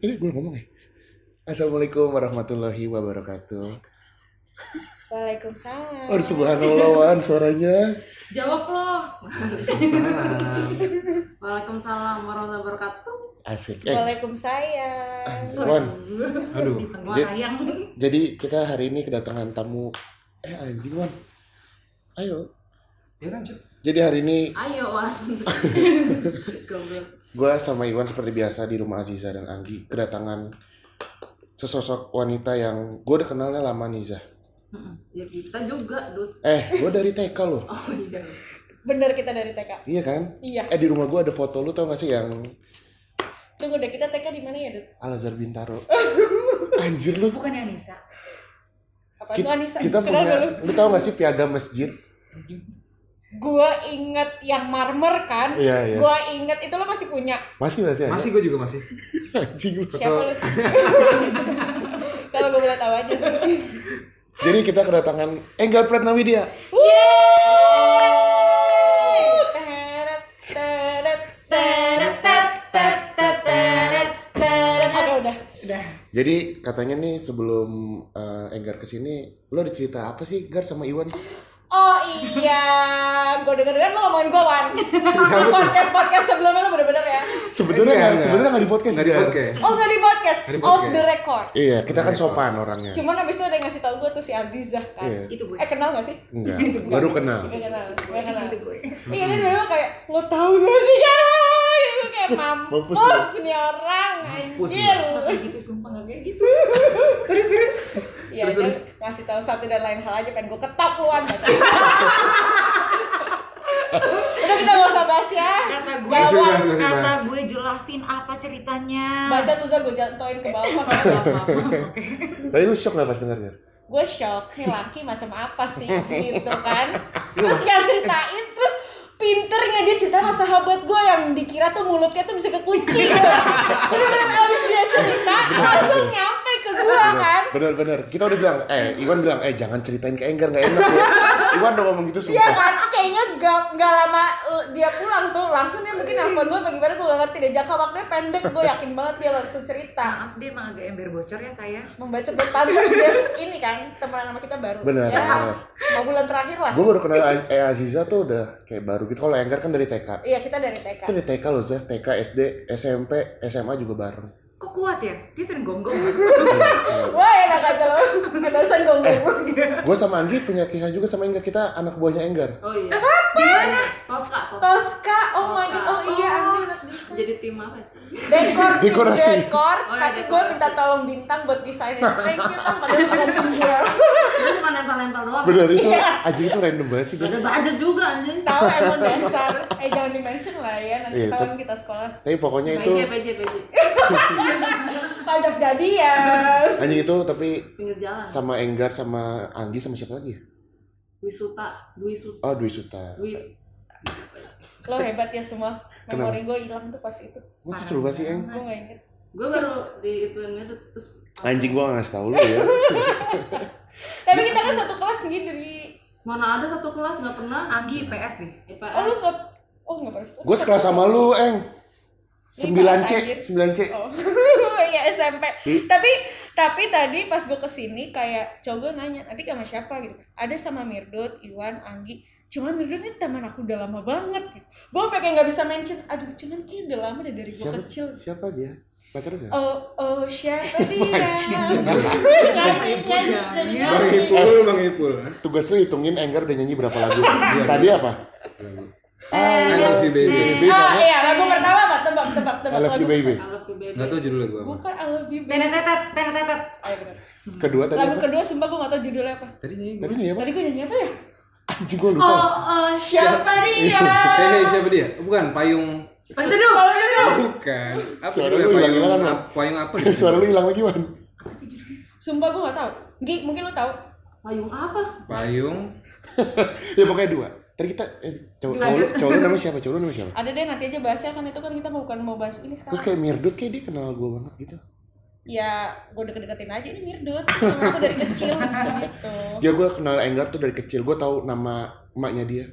Ini gue ngomong ya. Assalamualaikum warahmatullahi wabarakatuh. Waalaikumsalam. Oh, subhanallah Wan suaranya. Jawab loh. Waalaikumsalam. Waalaikumsalam warahmatullahi wabarakatuh. Asik. Eh, Waalaikumsalam. Wan. Aduh. Jadi- sayang. Jadi kita hari ini kedatangan tamu. Eh anjing Wan. Ayo. Ya lanjut. Jadi hari ini Ayo Wan. Goblok. Gue sama Iwan seperti biasa di rumah Aziza dan Anggi kedatangan sesosok wanita yang gue udah kenalnya lama nih Zah. Ya kita juga, Dut. Eh, gue dari TK loh. Oh iya. Bener kita dari TK. Iya kan? Iya. Eh di rumah gue ada foto lu tau gak sih yang Tunggu deh kita TK di mana ya, Dut? Al Azhar Bintaro. Anjir lu. Bukannya Anissa. Apa Kita, itu Anissa? kita Kenal punya, dulu. lu tau gak sih piagam masjid? Gua inget yang marmer kan. Iya, iya. Gua inget itu lo masih punya. Masih masih ada. Masih gue juga masih. Anjing lu. Siapa lu? Kalau gue boleh tahu aja sih. Jadi kita kedatangan Enggar Pratnawidia. Teret, teret, teret, teret, teret, teret, teret. Oke udah. Udah. Jadi katanya nih sebelum eh, Enggar ke sini, lu ada cerita apa sih Gar sama Iwan? Oh iya, gue denger denger lo ngomongin gue Wan. Di podcast podcast sebelumnya lo bener-bener ya. Sebenarnya Enggak, nggak, enggak. sebenarnya nggak di podcast Nggak di Gar. podcast. Oh nggak di podcast, Nggak di off podcast. the record. Iya, kita kan sopan orangnya. Cuman abis itu ada yang ngasih tau gue tuh si Azizah kan. Iya. Itu gue. Eh kenal gak sih? Enggak, baru kenal. Gak kenal, gak kenal. Itu gue. Iya dia tiba kayak lo tau gak sih Gara? Itu kayak Mampus mampus nih orang Mampus anjir. Kayak gitu, sumpah gak kayak gitu. Iya Terus, dia terus. ngasih tahu satu dan lain hal aja pengen gue ketok luan. Udah kita gak usah bahas ya. Kata gue, bahas, bahas. kata gue jelasin apa ceritanya. Baca tuh gue jatuhin ke balkon. Tadi lu shock gak pas denger Gar? gue shock nih laki macam apa sih gitu kan terus yang ceritain terus pinternya dia cerita sama sahabat gue yang dikira tuh mulutnya tuh bisa ke kucing bener-bener abis dia cerita langsung nyampe ke gue kan Bener bener. Kita udah bilang, eh Iwan bilang, eh jangan ceritain ke Enggar nggak enak ya. Iwan udah ngomong gitu Iya sumpah. kan, kayaknya gak, gak lama uh, dia pulang tuh langsung dia mungkin nelfon gue bagaimana gue gak ngerti deh jangka waktunya pendek gue yakin banget dia langsung cerita Maaf dia emang agak ember bocor ya saya. membaca pantas dia ini kan teman sama kita baru Bener, ya bener. mau bulan terakhir lah Gue baru kenal eh Aziza tuh udah kayak baru gitu. Kalau Enggar kan dari TK. iya kita dari TK Kita dari TK loh Zah, TK, SD, SMP, SMA juga bareng. Kok kuat ya? Dia sering gonggong. Wah enak aja loh, kedosan gonggong Gue sama Anggi punya kisah juga sama Enggar. Kita anak buahnya Enggar. Oh iya. Gimana? Toska, Toska. Toska, oh my god, Toska. oh iya Anggi anak desain Jadi tim apa sih? Dekor, Dekorasi. dekor, Oh, iya, tapi gue minta tolong bintang buat desainin Thank you kan, padahal bukan tim gue Itu cuma nempel-nempel doang. Bener itu, Iya. anjing itu random banget sih. Ada budget juga anjing. Tahu emang dasar, eh jangan di-mention lah ya, nanti Iya, tahun kita sekolah Tapi pokoknya itu, PJ, PJ, PJ. Pajak jadian anjing itu tapi Pinggir jalan. sama Enggar, sama Anggi, sama siapa lagi ya? Wisuta, Dwi Suta, Oh, Dwi Suta. Dwi. Lo hebat ya semua, memori gue hilang tuh pas itu Masa seru banget sih, Eng? Gue gak inget Gue baru di ituin itu terus Anjing gua gak ngasih tau lu ya. Tapi kita kan satu kelas nih dari mana ada satu kelas nggak pernah Anggi IPS nih. IPS. Oh lu gak, oh gak pernah Gue sekelas sama lu, Eng. 9C, kelas, anjir. 9C. Oh, iya SMP. Ih. Tapi tapi tadi pas gue ke sini kayak cowok gue nanya, nanti sama siapa gitu. Ada sama Mirdut, Iwan, Anggi. Cuman Mirdut ini teman aku udah lama banget gitu. Gue pengen nggak bisa mention. Aduh, cuman kayak udah lama deh dari gue kecil. siapa dia? Pacar siapa? Oh, oh siapa dia? Bang. Ipul, Bang Ipul. Tugas lu hitungin Enggar udah nyanyi berapa lagu. Tadi apa? I love you baby. Baby sama iya, lagu pertama apa? Tebak, tebak, tebak. I love you lagu baby. I love you baby. Gak tau judulnya gue apa. Bukan I love you baby. Penetetet, penetetet. Oh, iya bener. Kedua tadi Lagu apa? kedua sumpah gue gak tau judulnya apa. Tadi nyanyi Tadi gue. nih apa? Tadi gue nyanyi apa ya? Anjing gua Oh, lupa. oh siapa dia? Hei, siapa dia? Bukan, payung. Dulu. Kalau gitu. Bukan. Apa Suara judulnya? lu Payung, hilang-hilangan, Bang. ap- payung apa? Suara lu hilang lagi, Wan. Sumpah gue gak tau. Gi, mungkin lo tau. Payung apa? Payung. Ya pokoknya dua. Tadi kita eh, cowok cowok lu, cowok namanya siapa? Cowok lu namanya siapa? Ada deh nanti aja bahasnya kan itu kan kita mau bukan mau bahas ini Terus sekarang. kayak Mirdut kayak dia kenal gua banget gitu. Ya gue deket-deketin aja ini Mirdut. Sama aku dari kecil gitu. Ya gua kenal Enggar tuh dari kecil. Gua tahu nama emaknya dia.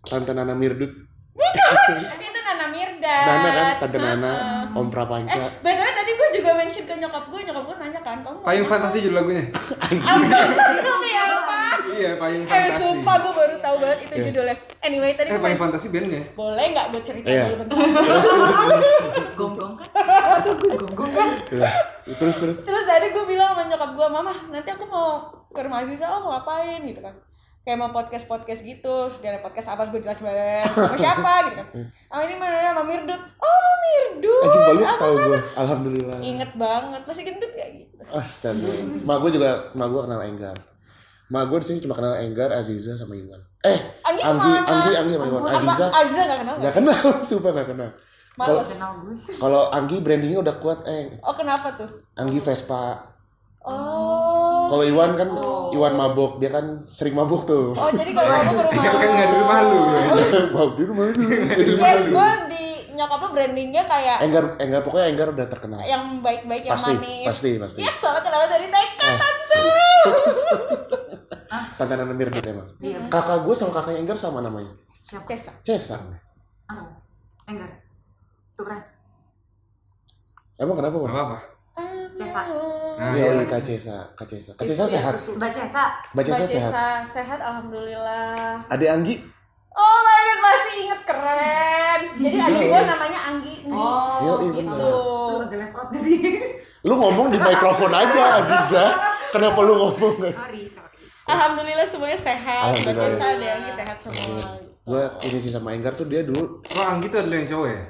Tante Nana Mirdut. Tapi itu Nana Mirda. Nana kan, Tante Nana, Heeh. Om Prapanca. Eh, btw tadi gue juga mention ke nyokap gue, nyokap gue nanya kan, kamu mau Payung apa? fantasi judul lagunya. Itu kayak apa? Iya, payung Eh fantasi. sumpah gue baru tahu banget itu Iya. judulnya. Anyway tadi Eh, gue payung fantasi bandnya. boleh nggak gue cerita Iya. dulu bentar? Gonggong kan? Gonggong kan? Iya. terus terus Terus tadi gue bilang sama nyokap gue, mama nanti aku mau ke rumah Aziza, oh mau ngapain gitu kan. Kayak mau podcast-podcast gitu, terus dia ada podcast apa, gue jelas jelas sama siapa gitu kan. Oh ini mana sama Mirdut. Oh sama Mirdut. anjing Apa tahu gue alhamdulillah Ingat banget, masih gendut gak gitu. astaga mak gue juga mak gue kenal Enggar mak gue di sini cuma kenal Enggar Aziza sama Iwan. Eh Anggi Anggi? Anggi Anggi sama Iwan. Aziza. Aziza gak kenal. Nggak gak? kenal sumpah nggak kenal. Kalau. Kenal kalau Anggi brandingnya udah kuat eh. Oh kenapa tuh? Anggi Vespa. Oh. kalau Iwan kan Iwan mabok. Dia kan sering mabuk tuh. Oh jadi kalau ke rumah Kan kan nggak di rumah lu. mabuk di rumah dulu Eh, di rumah Yes, gue di nyokap lo brandingnya kayak Enggar Enggar pokoknya Enggar udah terkenal. Yang baik-baik, yang pasti manis. pasti pasti. Yes, soalnya kenapa dari TK Tante. Mirdut emang Iya. kakak gue sama kakaknya Enggar sama namanya Siapa? Cesa. Cesa Ah, enggak. Tuh keren. emang kenapa Enggak Wan? apa-apa. Cesa. Nah, Iya, iya. iya, Kak Cesa, Kak Cesa. Kak Cesa sehat. Mbak Cesa. Mbak Cesa sehat. Cesa sehat alhamdulillah. Adik Anggi, Oh my god, masih inget keren. Jadi adik Iya. gue namanya Anggi. Nih. Oh, iya gitu. lu ngomong di mikrofon aja, Aziza. Kenapa lu ngomong? Sorry, sorry. Alhamdulillah semuanya sehat. Alhamdulillah. Cesa ada Anggi sehat semua. Gue ini sih sama Enggar tuh dia dulu Oh, Anggi tuh adalah yang cowok ya?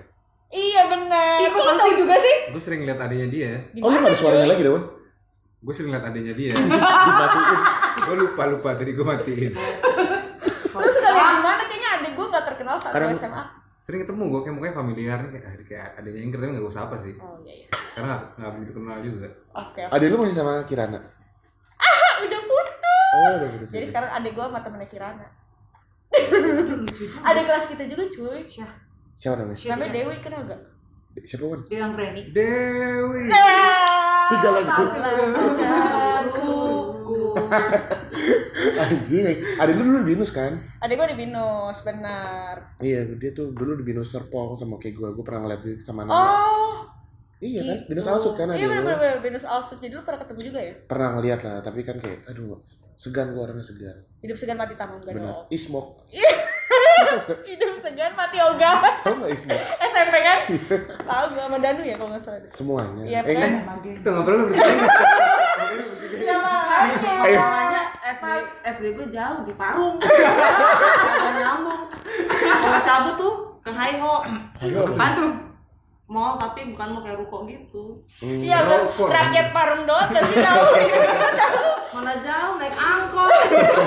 Iya benar. Ih, Kok lo tahu juga sih? Gue sering lihat adanya dia. Oh lu gak ada suaranya lagi Dewan? Gue sering lihat adanya dia. Dimatiin gue lupa lupa tadi gue matiin. Lu suka lihat di mana? Kayaknya adik gue gak terkenal saat Karena- SMA. Sering ketemu gue kayak mukanya familiar nih kayak, kayak adanya Ingrid tapi nggak gue sapa sih. Oh iya iya. Karena nggak- nggak begitu kenal juga. Oke. oke. Adik lu masih sama Kirana? Ah, udah putus. Oh udah gitu Jadi sekarang adik gue sama temennya Kirana. adik kelas kita juga cuy. Siapa namanya? Namanya Dewi kenal gak? Siapa Wan? Dia yang berani. Dewi. Tiga lagi Aku. Anjing Adik lu dulu di Binus kan? Adik gue di Binus, benar. Iya dia tuh dulu di Binus Serpong sama kayak gue Gue pernah ngeliat dia sama Nana Oh, Iya kan? Binus Alsut kan iya adik lu benar-benar Binus Alsut. Jadi lu pernah ketemu juga ya? Pernah ngeliat lah Tapi kan kayak Aduh Segan gue orangnya segan Hidup segan mati tamam gak Benar. Ismok Hidup segan mati ogah. Tau gak Ismok? SMP kan? Tahu gue sama Danu ya kalau nggak salah. Semuanya Iya, Eh kan? Kita ngobrol lu bertiga. Ya makanya. Masalahnya SD SD gue jauh di Parung. Gak nyambung. Kalau cabut tuh ke Haiho. Apaan tuh? Mall tapi bukan mau kayak ruko gitu. Hmm. Iya, Rokok. rakyat Parung doang kan sih tahu. Mana jauh naik angkot.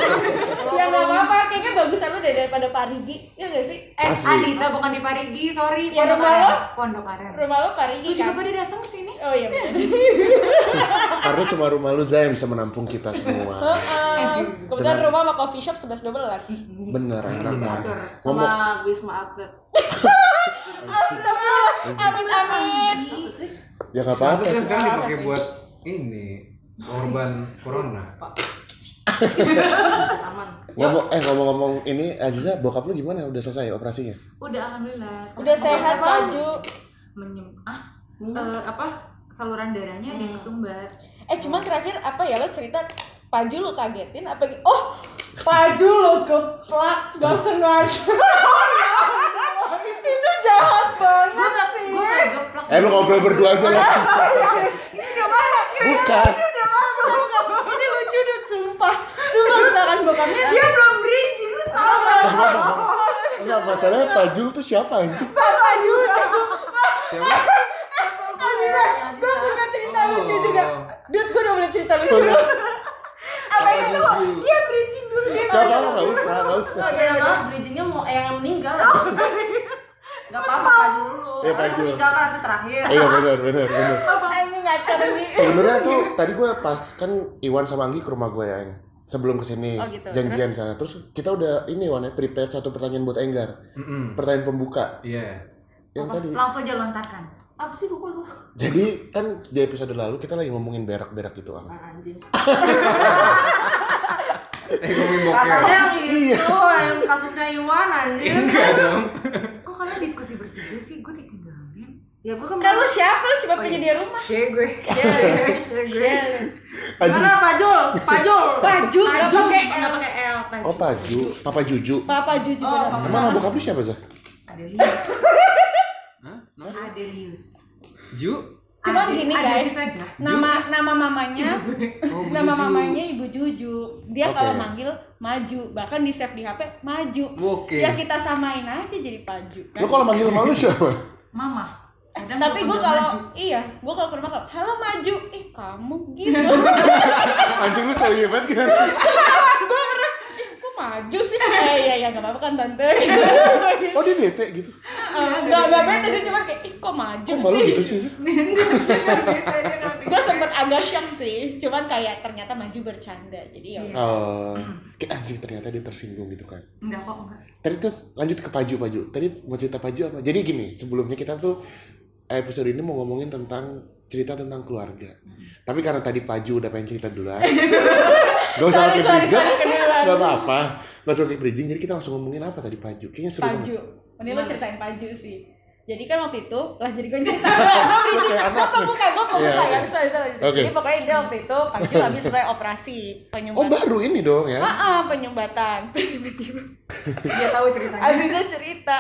ya nggak apa-apa, kayaknya bagusan lu deh daripada Parigi, ya nggak sih? Eh, Asli. Adisa bukan di Parigi, sorry. Ya, Pondok rumah Aren. lo? Pondok Aren. rumah lu Parigi Lu juga kan? pada datang sini. Oh iya. Karena cuma rumah lu Zay yang bisa menampung kita semua. Heeh. Kebetulan Benar. rumah sama coffee shop 11 12. Bener enak kan. Ngomong Sama Wisma Atlet. Astagfirullah. Amin amin. Apa sih? ya nggak apa-apa Terus sih. sekarang Apa dipakai buat ini korban corona. Aman. Ngomong eh ngomong-ngomong ini Aziza bokap lu gimana? Udah selesai operasinya? Udah alhamdulillah. Udah sehat baju. Menyem ah eh, apa saluran darahnya ada yang kesumbat. Eh cuman terakhir apa ya lo cerita Paju lo kagetin apa gitu? Oh, Paju lo geplak gak sengaja. Itu jahat banget sih. Gue geplak. Eh lu ngobrol berdua aja lah. Bukan. Ini lucu dud, sumpah. Sumpah lu tau kan bokapnya Dia belum bridging lu sama. Enggak masalahnya Pak Jul tuh siapa anjing? Paju. Siapa? Aziza, gue punya cerita lucu juga. Dud, gue udah boleh cerita lucu. Apa itu? Lucu. Dia bridging dulu dia. Gak apa nggak usah, nggak usah. Oke, nah, bridgingnya mau yang yang meninggal. Gak apa-apa, dulu. Iya, Paju. Meninggal kan nanti terakhir. Iya benar benar benar. Ini ngacar sih. Sebenarnya tuh tadi gue pas kan Iwan sama Anggi ke rumah gue ya Eng. sebelum ke sini Oh, gitu. janjian sana. Terus kita udah ini Wan ya prepare satu pertanyaan buat Enggar. Mm-mm. Pertanyaan pembuka Iya. yang tadi. Langsung aja lontarkan. Apa sih lupa lu? Jadi kan di episode lalu kita lagi ngomongin berak-berak gitu Ang. Ah, anjing. Eh ngomongin boker. Katanya yang Iya. itu, yang kasusnya Iwan anjing. Enggak dong. Kok kalian diskusi bertiga sih? Gue ditinggalin. Ya gue kan lu siapa? Lu cuma Oh, penyedia rumah. Share gue. Share gue. Paju. Mana Pajul? Pajul. Baju nggak Paju pakai nggak L. pakai L. Paju. Oh Paju, Papa Juju. Papa Juju Oh. Emang bokap lu siapa Zah? Adelius. No? Adelius. Ju? Cuman Ade- gini guys, aja. nama nama mamanya Oh, nama Juju. mamanya Ibu Juju. Dia Oke. kalau manggil maju, bahkan di save di HP maju. Oke. Ya kita samain aja jadi Paju. kan? Lu kalau manggil malu siapa? Mama. Kadang Tapi gua gue kalau maju. iya, gue kalau pernah makan, halo maju, ih kamu gitu. Anjing lu iya banget kan? maju sih? Eh iya iya nggak apa-apa kan tante. Oh dia bete gitu. Nggak nggak bete sih cuma kayak ih kok maju Kok malu sih? gitu sih gue sempet agak shock sih, cuman kayak ternyata maju bercanda, jadi ya. Iya. Oh, kayak anjing ternyata dia tersinggung gitu kan. Enggak kok, enggak. Tadi tuh lanjut ke Paju Paju. Tadi mau cerita Paju apa? Jadi gini, sebelumnya kita tuh episode ini mau ngomongin tentang cerita tentang keluarga. Tapi karena tadi Paju udah pengen cerita duluan. Gak usah Sorry pakai sorry bridging. Gak apa-apa. Gak usah pakai bridging. Jadi kita langsung ngomongin apa tadi Paju. Kayaknya seru Paju. banget. Ini lo ceritain Paju sih. Jadi kan waktu itu, lah jadi gue cerita. Gue pembuka, gue pembuka Iya, ya, itu, itu, habis itu. Oke. Jadi pokoknya dia waktu itu, Paju habis selesai operasi Oh penyumbatan. baru ini dong ya? Ah, penyumbatan. Dia tahu ceritanya. Aziza cerita.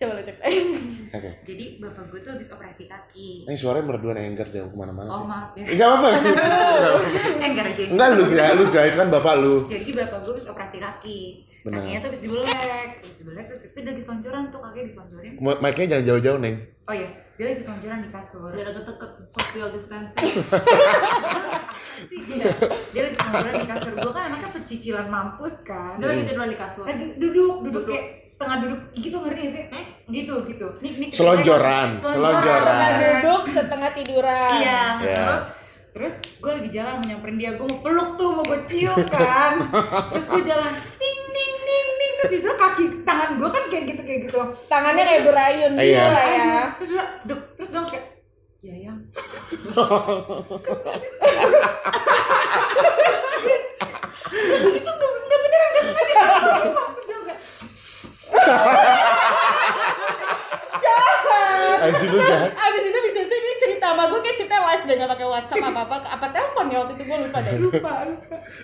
Coba lo ceritain. Oke. Jadi bapak gue tuh habis operasi kaki. Ini suaranya merduan enggar jauh ke mana-mana Oh sih. maaf ya. Enggak apa-apa. Apa-apa. Eh enggak lu sih, lu sih itu kan bapak lu. Jadi bapak gue habis operasi kaki. Benar. Kakinya tuh habis dibelek, habis dibelek terus itu dia lagi selonjoran tuh kakinya diselonjorin. Mic-nya jangan jauh-jauh, Neng. Oh iya, dia lagi selonjoran di kasur. Biar deket-deket social distancing. sih iya. Dia lagi selonjoran di kasur. Gue kan anaknya pecicilan mampus kan. Dia lagi tiduran di kasur. Lagi duduk, duduk kayak setengah duduk gitu ngerti sih? Eh, gitu gitu. Nih, nih, Selonjoran, selonjoran. Setengah duduk, setengah tiduran. Iya, Iya. terus terus gue lagi jalan nyamperin dia gue mau peluk tuh mau gue cium kan terus gue jalan ting ting ting ting terus itu kaki tangan gue kan kayak gitu kayak gitu Tangannya kayak berayun gitu Iya. lah ya. terus dia duk terus dong kayak ya yang itu nggak nggak beneran nggak sengaja terus dia kayak Anjing lu jahat. Abis itu bisa aja ini cerita sama gue kayak cerita live deh gak pakai WhatsApp apa apa apa telepon ya waktu itu gue lupa deh. Lupa.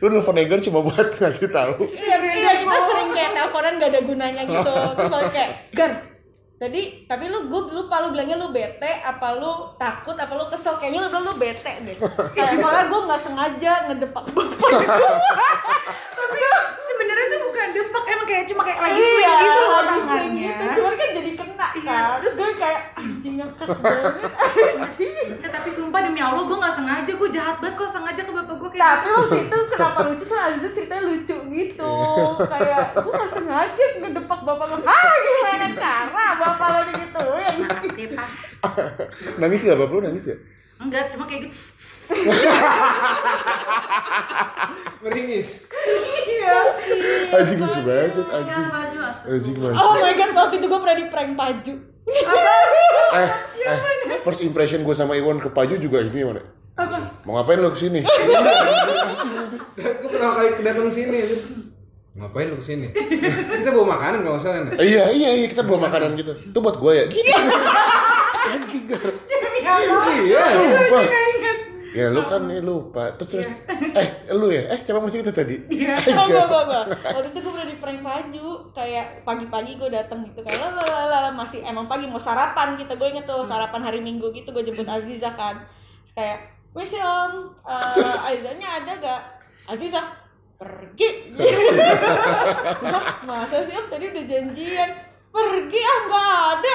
Lu nelfon Enggar cuma buat ngasih tahu. Iya, iya kita sering kayak teleponan gak ada gunanya gitu. Terus kayak, Gar, tadi tapi lu gue lupa lu bilangnya lu bete apa lu takut apa lu kesel kayaknya lu bilang lu bete deh. Kayak soalnya gue nggak sengaja ngedepak bapak. tapi sebenarnya tuh bukan depak emang kayak cuma kayak lagi iya, swing gitu loh lagi swing gitu. Cuman kan jadi kena kan. Terus gue kayak anjing ngakak banget. Anjing. Eh, tapi sumpah demi Allah gue nggak sengaja gue jahat banget kok sengaja ke bapak gue kayak Tapi waktu itu kenapa lucu soalnya Aziza ceritanya lucu gitu Kayak gue gak sengaja ngedepak bapak gue Ah gimana cara bapak lo digituin Nangis gak bapak lu nangis gak? enggak cuma kayak gitu Meringis. Iya sih Anjing lucu banget, anjing. Anjing banget. Oh my god waktu itu gue pernah di prank Paju Eh, eh, first impression gue sama Iwan ke Paju juga ini mana? Mau ngapain lo ke sini? Gue pertama kali datang sini. Ngapain lu ke sini? Kita bawa makanan kalau salah nih. Eh, iya, iya, iya, kita bawa makanan gitu. Itu buat gue ya? Gitu. Anjing, Gar. Iya. Sumpah. Ya lu kan nih lupa. Terus terus eh lu ya? Eh siapa mau cerita tadi? Iya. Gue gue gue Waktu itu gue pernah di prank Paju Kayak pagi-pagi gue dateng gitu Kayak lalalala masih emang pagi mau sarapan gitu Gue inget tuh sarapan hari minggu gitu Gue jemput Aziza kan Terus kayak Wes om eh, Azizanya ada gak? Aziza pergi. Masa sih om? Tadi udah janjian. Pergi ah nggak ada.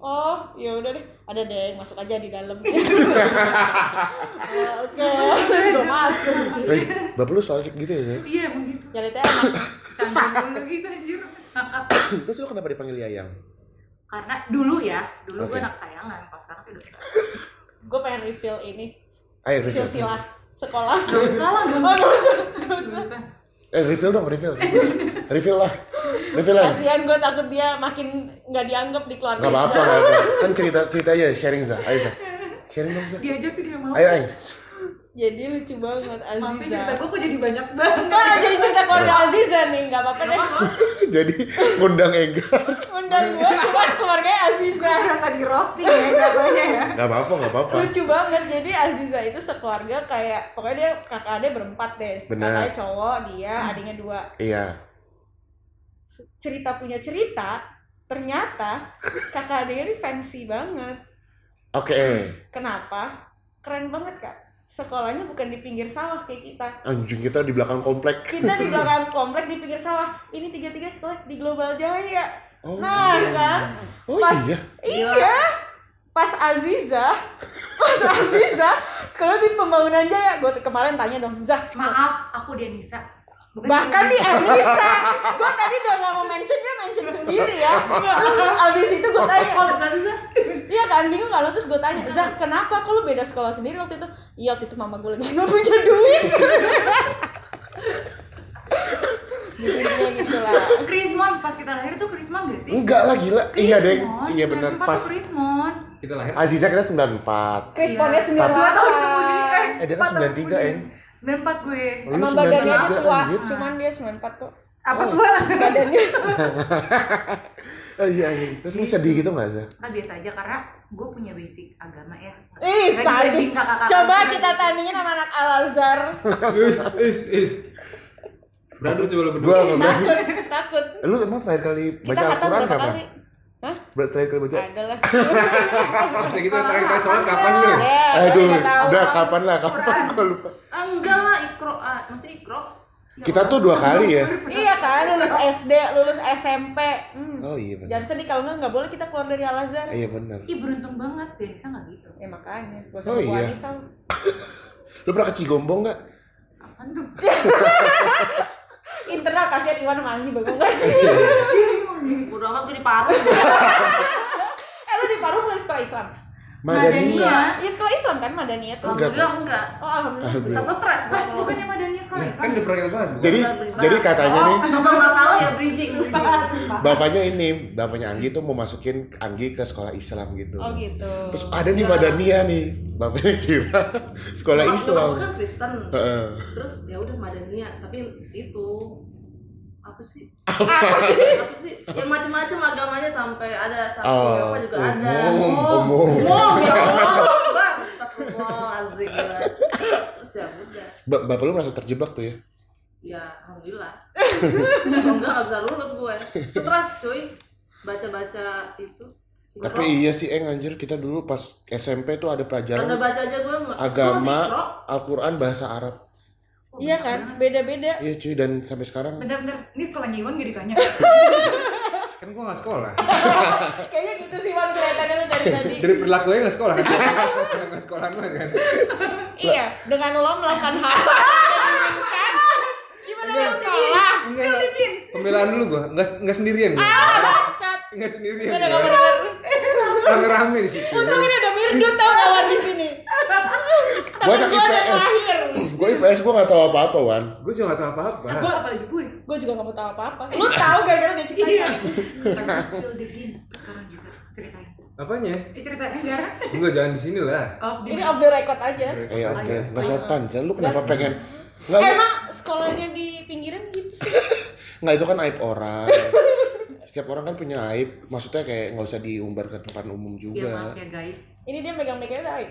Oh ya udah deh. Ada deh masuk aja di dalam. Oh, oke. Gue masuk. Eh, bapak lu soal gitu ya? Iya emang gitu. Ya anak canggung dulu gitu anjir Terus lu kenapa dipanggil Yayang? karena dulu ya dulu Oke. gue anak sayangan pas sekarang sih udah gue pengen reveal ini. Ayo refill. silsilah sekolah Gak usah lah gak oh gak usah usah usah Eh refill dong, refill. Refill, lah. Refill lah. kasihan gue takut dia makin nggak dianggap di keluarga Gak apa-apa, gak apa. Kan cerita cerita aja sharing Zah. Ayo Zah. Sharing dong Zah. diajak tuh dia mau Ayo ayo. Jadi lucu banget Mampir cerita Aziza gue kok jadi banyak banget. Nah, jadi cerita keluarga Aziza nih, nggak apa-apa deh. Jadi ngundang Ega. Undang gua cuma keluarganya Aziza. Rasa di roasting ya jatuhnya ya. Gak apa-apa, gak apa-apa. Lucu banget. Jadi Aziza itu sekeluarga kayak pokoknya dia kakak adek berempat deh. Bener. Kakaknya cowok, dia adiknya dua. Iya. Cerita punya cerita, ternyata kakak adiknya ini fancy banget. Oke. Kenapa? Keren banget kak. Sekolahnya bukan di pinggir sawah kayak kita. Anjing kita di belakang komplek. Kita di belakang komplek di pinggir sawah. Ini tiga-tiga sekolah di Global Jaya. Oh. Nah kan, Oh pas iya. Iya. Pas Aziza, pas Aziza, sekolah di pembangunan Jaya. Gue kemarin tanya dong, Zah. Maaf, aku Denisa. Bahkan di Anissa, gue tadi udah gak mau mention dia mention sendiri ya. Terus abis itu gue tanya, Oh, iya kan bingung gak lo? Terus gue tanya, Zah kenapa kok lu beda sekolah sendiri waktu itu? Iya waktu itu mama gue lagi gak punya duit. Gitu lah. Krismon pas kita lahir tuh Krismon gak sih? Enggak lah gila. Iya deh. Krismon, Iya benar 94 pas tuh Krismon. Kita lahir. Aziza kita 94. Krisponnya Iya. 98. Dua tahun kemudian. Eh dia kan 93, Eng. 94 gue. Lu Emang badannya aja 93 tua, anjir. cuman dia 94 kok. Apa tua? Badannya. Oh iya, iya. Terus lu sedih gitu gak sih? Ah biasa aja karena gue punya basic agama ya. Ih, sadis. Coba gue. kita tandingin sama anak Al-Azhar. Is, is, is. Berantem coba lu Gua berdua. nggak berani. Takut. Lu emang terakhir kali baca Al-Quran kapan? Hah? Terakhir kali baca? Ada lah. Masa gitu terakhir kali sholat kapan lu? Ya, Aduh, gua udah kapan lah, kapan gua lupa. Enggak lah, ikro. Ah, masih ikro. Kita tuh dua kali ya. Iya kan, lulus SD, lulus SMP. Hmm. Oh iya benar. Jangan sedih kalau nggak nggak boleh kita keluar dari Al-Azhar. Iya benar. Ih beruntung banget Denisa gak gitu. Ya makanya, gua Oh, sama Bu iya. Anissa. Lu pernah ke Cigombong gak? Apaan tuh? Internal kasihan Iwan Anggi bengong kan. Udah amat gue di paru. eh lu di Paru bukan sekolah Islam? Madania. Iya sekolah Islam kan Madaniyah tuh. Enggak. Alhamdulillah enggak. Oh alhamdulillah. Bisa stres kalau Bukannya Madania sekolah Nah, Islam? kan pernah kita bahas. Jadi jadi katanya nih Sama nggak tahu ya bridging. bapaknya ini, bapaknya Anggi tuh mau masukin Anggi ke sekolah Islam gitu. Oh gitu. Terus ada nih Madania nih, bapaknya kira sekolah Islam. gue kan Kristen. Heeh. Terus ya udah Madania, tapi itu apa sih? Apa sih? Apa sih? Yang macam-macam agamanya sampai ada satu Oh, apa juga ada. umum, umum. Umum, ya Allah. Bang, astagfirullahaladzim. gila. Terus ya udah. Ba- Bapak lu merasa terjebak tuh ya? Ya, alhamdulillah. Kalau enggak nggak bisa lulus gue. Stres cuy. Baca-baca itu. Tapi iya sih, Eng anjir kita dulu pas SMP tuh ada pelajaran baca aja gue agama, Al-Quran bahasa Arab. Oh, Iya kan, beda-beda. Iya cuy dan sampai sekarang Bentar-bentar, ini sekolahnya Iwan gak ditanya? Kan gua gak sekolah. Kayaknya gitu sih Wan kelihatannya lu dari tadi. Dari perilakunya gak sekolah. Gak sekolah mah kan. Iya, dengan lo melakukan hal diinginkan. Gimana lo sekolah? Enggak, pembelaan dulu gua, enggak enggak sendirian gua. Cat. Enggak sendirian. Udah gua. gak mau denger. Rame-rame di situ. Untung ini ada Mirdut tau kawan di sini. Anak gue ada IPS. gue IPS gue gak tahu apa-apa Wan. Gua juga gak tahu apa-apa. Gue apalagi gue. Gue juga gak mau tahu apa-apa. Lu tahu gara-gara dia cerita. Karena spill the beans sekarang juga ceritain. Apanya? Eh ceritain enggak? Enggak jangan di sini lah. Oh, Ini off the record aja. Eh oke, nggak sopan sih. Lu kenapa pengen? Nggak, nggak, Emang sekolahnya di pinggiran gitu sih? nggak itu kan aib orang. Setiap orang kan punya aib. Maksudnya kayak nggak usah diumbar ke tempat umum Ya juga. maaf ya guys. Ini dia megang-megangnya udah aib.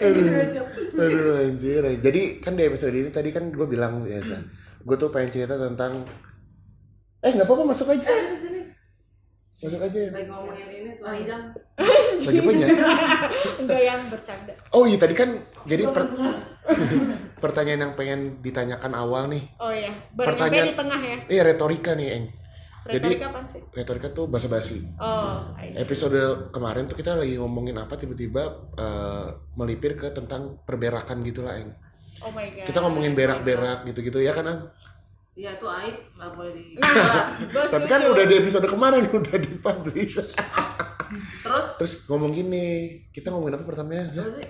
Aduh anjir. Jadi kan di episode ini tadi kan gue bilang ya, gue tuh pengen cerita tentang Eh nggak apa-apa masuk aja. Masuk aja ya. Lagi ngomongin ini tuh Idang. Lagi punya. Enggak yang bercanda. Oh iya tadi kan jadi per- pertanyaan yang pengen ditanyakan awal nih. Oh iya, baru Pertanyaan- di tengah ya. Iya retorika nih, Eng. Jadi- Retorika apaan sih? Retorika tuh basa-basi. Oh, I see. Episode kemarin tuh kita lagi ngomongin apa tiba-tiba eh, melipir ke tentang perberakan gitu lah, Eng. Oh my god. Kita ngomongin berak-berak gitu-gitu ya kan, Ang? Iya itu aib, nggak boleh di. Nah, Tapi kan udah di episode kemarin udah dipublish. Terus Terus ngomong gini, kita ngomongin apa pertamanya? Zah? apa sih?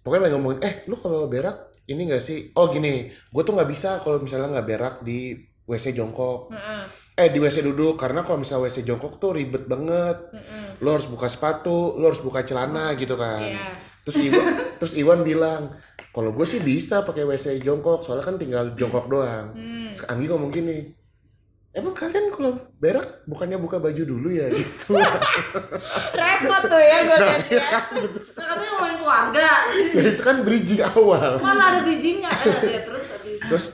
Pokoknya lagi ngomongin, eh lu kalau berak ini gak sih? Oh gini, gue tuh nggak bisa kalau misalnya nggak berak di WC jongkok. Heeh. eh di WC duduk karena kalau misalnya WC jongkok tuh ribet banget lo harus buka sepatu lo harus buka celana gitu kan Iya. terus Iwan terus Iwan bilang kalau gue sih bisa pakai WC jongkok soalnya kan tinggal jongkok doang Hmm. Terus Anggi ngomong gini emang kalian kalau berak bukannya buka baju dulu ya gitu repot tuh ya gue lihat ya Nah, keluarga. nah itu kan bridging awal. Mana ada bridgingnya? Eh, terus habis. terus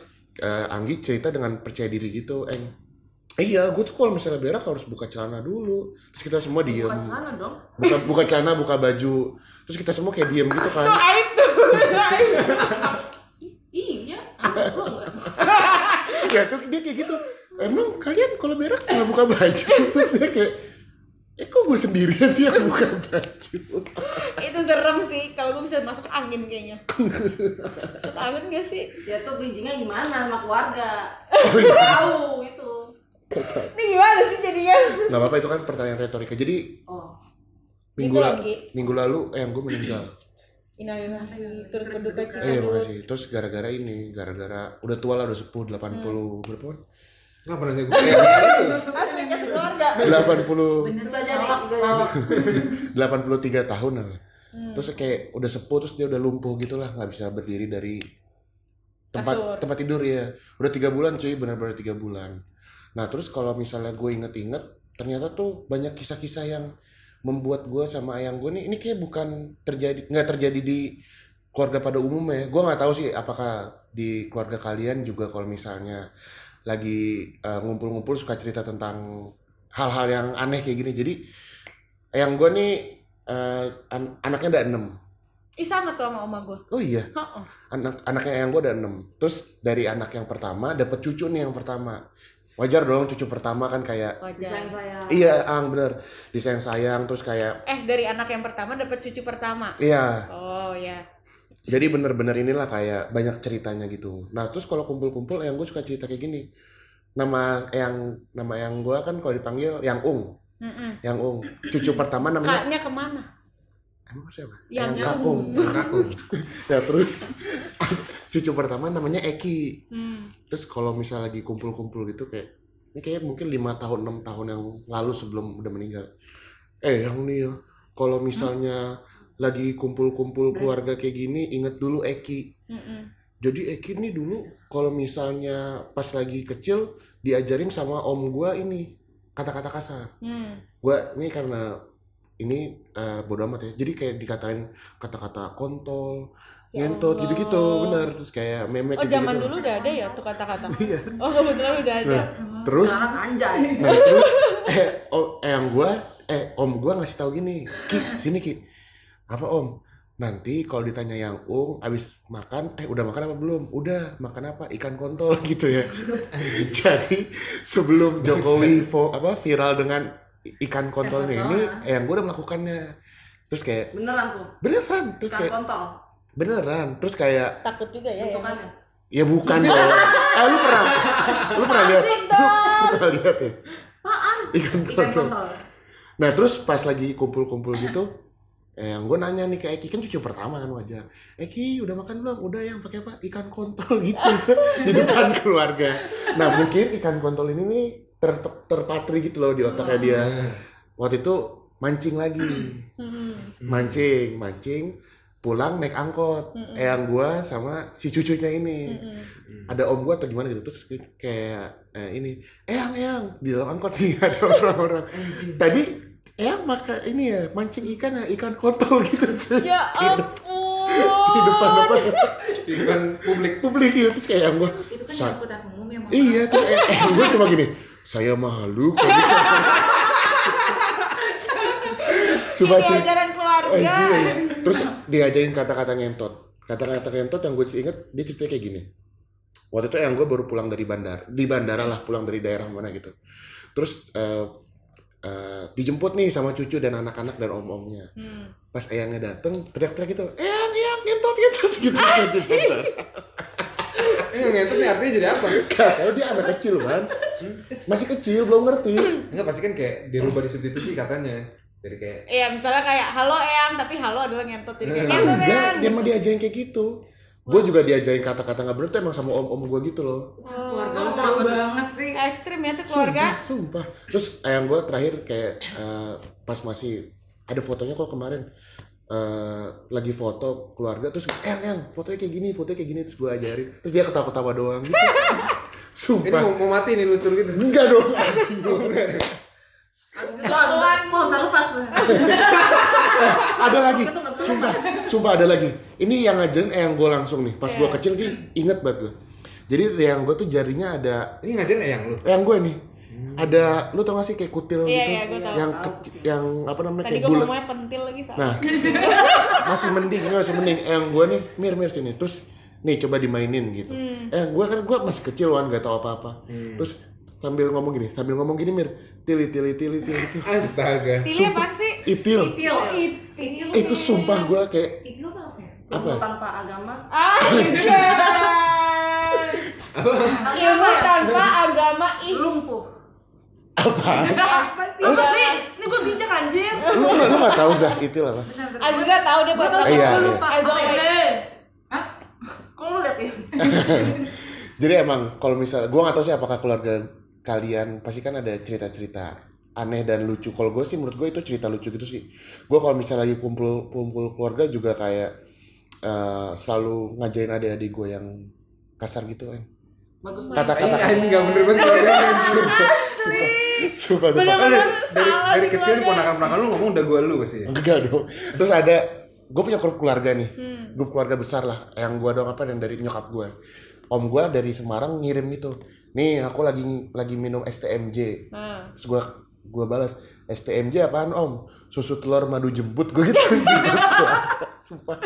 eh, Anggi cerita dengan percaya diri gitu Eng "Eh, iya gue tuh kalau misalnya berak harus buka celana dulu. Terus kita semua diem. Bukan celana dong. buka buka celana buka baju. Terus kita semua kayak diem gitu kan. Aib tuh Iya, ya tuh dia kayak gitu. Emang kalian kalau berak nggak buka baju? Terus dia kayak eh kok gue sendirian dia buka baju. Itu serem sih kalau gue bisa masuk angin kayaknya. Masuk angin gak sih? Ya tuh bridgingnya gimana sama keluarga? oh iya. Tahu itu. ini gimana sih jadinya? Nggak apa-apa itu kan pertanyaan retorika. Jadi Oh. minggu la- lagi. minggu lalu eh yang gue meninggal. Innalillahi turut berduka cita eh iya makasih. Terus gara-gara ini gara-gara udah tua lah udah sepuh 80 Hmm. berapa kan Nggak pernah gitu. asli kasih keluarga 80 Bisa jadi, bisa jadi. 83 tahun lah. Hmm. Terus kayak udah sepuh terus dia udah lumpuh gitu lah, nggak bisa berdiri dari tempat Kasur. tempat tidur ya. Udah tiga bulan cuy, benar-benar tiga bulan. Nah terus kalau misalnya gue inget-inget, ternyata tuh banyak kisah-kisah yang membuat gue sama ayang gue nih, ini kayak bukan terjadi, nggak terjadi di keluarga pada umumnya. Gue nggak tahu sih apakah di keluarga kalian juga kalau misalnya lagi eh, ngumpul-ngumpul suka cerita tentang hal-hal yang aneh kayak gini. Jadi ayang gue nih eh, an- anaknya ada enam. ih sama tuh sama oma gue Oh iya, Heeh. anak anaknya yang gue ada enam. Terus dari anak yang pertama dapat cucu nih yang pertama. Wajar dong cucu pertama kan kayak Disayang wajar saya. iya ang bener disayang sayang terus kayak eh dari anak yang pertama dapat cucu pertama iya oh ya jadi bener-bener inilah kayak banyak ceritanya gitu. Nah terus kalau kumpul-kumpul yang gue suka cerita kayak gini. Nama yang nama yang gue kan kalau dipanggil yang ung, Mm-mm. yang ung. Cucu pertama namanya kaknya ke mana emang siapa? Yang kakung. Kakung. ya terus cucu pertama namanya Eki. hmm. terus kalau misal lagi kumpul-kumpul gitu kayak ini kayak mungkin lima tahun enam tahun yang lalu sebelum udah meninggal eh yang nih ya kalau misalnya lagi kumpul-kumpul keluarga kayak gini inget dulu Eki Mm-mm. jadi Eki nih dulu kalau misalnya pas lagi kecil diajarin sama om gua ini kata-kata kasar Hmm. gua ini karena ini eh, bodo amat ya jadi kayak dikatain kata-kata kontol Ya ngentot Allah. gitu-gitu bener terus kayak meme oh gitu zaman dulu udah ada ya tuh kata-kata Iya. oh kebetulan udah ada Nah, terus Sekarang anjay. Nah terus eh oh, yang gua eh om gua ngasih tahu gini, Ki sini Ki. Apa om? Nanti kalau ditanya yang ung abis makan, eh udah makan apa belum? Udah makan apa? Ikan kontol gitu ya. Jadi sebelum Jokowi vo, apa viral dengan ikan kontolnya ini, eh, yang gua udah melakukannya. Terus kayak Beneran tuh. beneran, terus Ikan kayak kontol. beneran, terus kayak takut juga ya ya Bentukannya. ya bukan dong. Eh lu pernah lu pernah lihat? Lu pernah lihat ya? Apaan? Ikan Ikan kontol. kontol. Nah terus pas lagi kumpul-kumpul gitu, eh, yang gue nanya nih ke Eki kan cucu pertama kan wajar. Eki udah makan belum? Udah yang pakai apa? Ikan kontol gitu di depan keluarga. Nah mungkin ikan kontol ini nih ter terpatri gitu loh di otaknya dia. Waktu itu mancing lagi, Hmm. mancing, mancing, pulang naik angkot. Mm-mm. Eyang gua sama si cucunya ini. Ada om gua atau gimana gitu terus kayak eh, ini, eyang eyang di dalam angkot nih ada orang-orang. Tadi eyang makan ini ya mancing ikan ya ikan kontol gitu cuy. ya ampun di depan-depan Ikan publik. publik gitu terus kayak yang gua Itu kan Sa- angkutan umum ya, Mama. iya terus eh, eyang gua cuma gini saya malu kalau bisa Sumpah, ini cuy. ajaran Oh, keluarga iya, iya. Terus diajarin kata-kata ngentot. Kata-kata ngentot yang gue inget, dia ceritanya kayak gini. Waktu itu yang gue baru pulang dari bandara, di bandara lah, pulang dari daerah mana gitu. Terus eh, eh, dijemput nih sama cucu dan anak-anak dan om-omnya. Hmm. Pas ayangnya dateng, teriak-teriak gitu, eyang, eyang, ngentot, ngentot, gitu. di bandara. Eh, yang ngentot nih artinya jadi apa? Gak tau dia anak kecil kan. Masih kecil, belum ngerti. Enggak pasti kan kayak dirubah disubstitusi katanya. Jadi kayak Iya, misalnya kayak halo Eyang, tapi halo adalah ngentot jadi kayak ngentot Enggak, Eyang. dia emang diajarin kayak gitu. Gue juga diajarin kata-kata nggak bener tuh emang sama om-om gue gitu loh. Keluarga lu Oh, seru banget sih. Eh, ekstrim ya tuh keluarga. Sumpah, sumpah. Terus yang gue terakhir kayak eh, pas masih ada fotonya kok kemarin eh, lagi foto keluarga terus yang yang fotonya kayak gini, fotonya kayak gini terus gue ajarin. Terus dia ketawa-ketawa doang gitu. Ini Sumpah. mau, mau mati nih lusur gitu. Enggak dong. anjing. Habis itu bisa, kok bisa lepas. ada lagi. Sumpah, sumpah ada lagi. Ini yang ngajarin yang gue langsung nih. Pas gue kecil dia inget banget gue. Jadi yang gue tuh jarinya ada Ini ngajarin eyang lu. yang gue nih ada lu tau gak sih kayak kutil Iya, gitu iya, gua tahu. yang kecil yang apa namanya Tadi kayak gue bulat pentil lagi salah. nah masih mending ini masih mending yang gue nih mir mir sini terus nih coba dimainin gitu Hmm. eh gue kan gue masih kecil kan gak tau apa apa terus sambil ngomong gini sambil ngomong gini mir tili tili tili tili itu Astaga. Sumpah. apaan sih? itil Itil. Oh, it. Itil. itu sumpah gue kayak Itil tuh apa ya? Apa? Tanpa agama. Ah, Ilmu ya? tanpa agama ih. Lumpuh. apa Apa sih? Apa sih? Ini gue bijak anjir. lu nggak lu nggak tahu zah itil apa Aziza tahu dia buat Gue tau apa. Iya, gue iya. lupa. Always. Eh, Hah? Kok lu liatin? Jadi emang kalau misal gue nggak tahu sih apakah keluarga kalian pasti kan ada cerita-cerita aneh dan lucu. Kalau gue sih menurut gue itu cerita lucu gitu sih. Gue kalau misalnya lagi kumpul kumpul keluarga juga kayak eh, selalu ngajarin adik-adik gue yang kasar gitu kan. Bagus Kata-kata Ini ini nggak bener banget. Sumpah, sumpah. Dari salah dari kecil ponakan-ponakan lu ngomong udah gua lu pasti. Enggak dong. Terus ada gue punya grup keluarga nih, Hmm. grup keluarga besar lah. Yang gue dong apa yang dari nyokap gue. Om gue dari Semarang ngirim itu. Nih aku lagi lagi minum STMJ. Nah, Terus gue gue balas STMJ apaan om? Susu telur madu jembut gue gitu. Sumpah.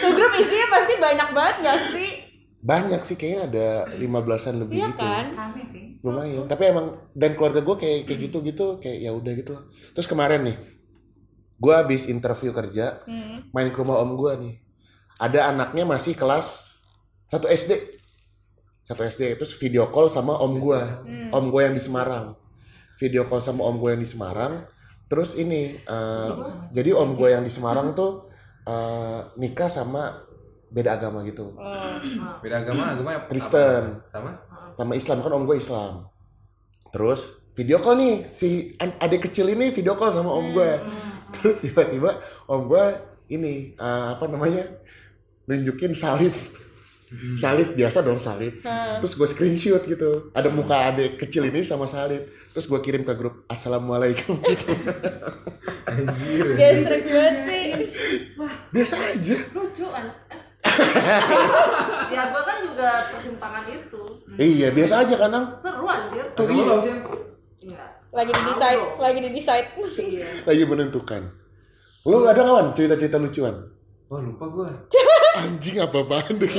tuh grup isinya pasti banyak banget gak sih? Banyak sih kayaknya ada 15-an lebih Iya gitu. kan? Rame sih. Lumayan. Tapi emang dan keluarga gue kayak kayak gitu-gitu kayak ya udah gitu. Terus kemarin nih gue habis interview kerja Hmm. main ke rumah om gue nih. Ada anaknya masih kelas 1 SD. 1 SD terus video call sama om gue. Om gue yang di Semarang. Video call sama om gue yang di Semarang. Terus ini eh, jadi om gue yang di Semarang tuh eh, nikah sama beda agama gitu. Oh. Beda agama, agama apa? Kristen. Sama? Sama Islam kan om gue Islam. Terus video call nih si adik kecil ini video call sama om gue. Terus tiba-tiba om gue ini eh, apa namanya nunjukin salib. Salib biasa dong salib. Terus gue screenshot gitu. Ada muka adik kecil ini sama salib. Terus gue kirim ke grup assalamualaikum gitu. Anjir. Gestrek banget sih. Biasa aja. Lucu kan? ya gue kan juga persimpangan itu. Iya biasa aja kan Ang. Seru anjir. Tuh iya. Lagi di decide, lagi di decide. Iya. Lagi menentukan. Lu ada kawan cerita-cerita lucuan? Wah lupa gua. Anjing apa apaan deh.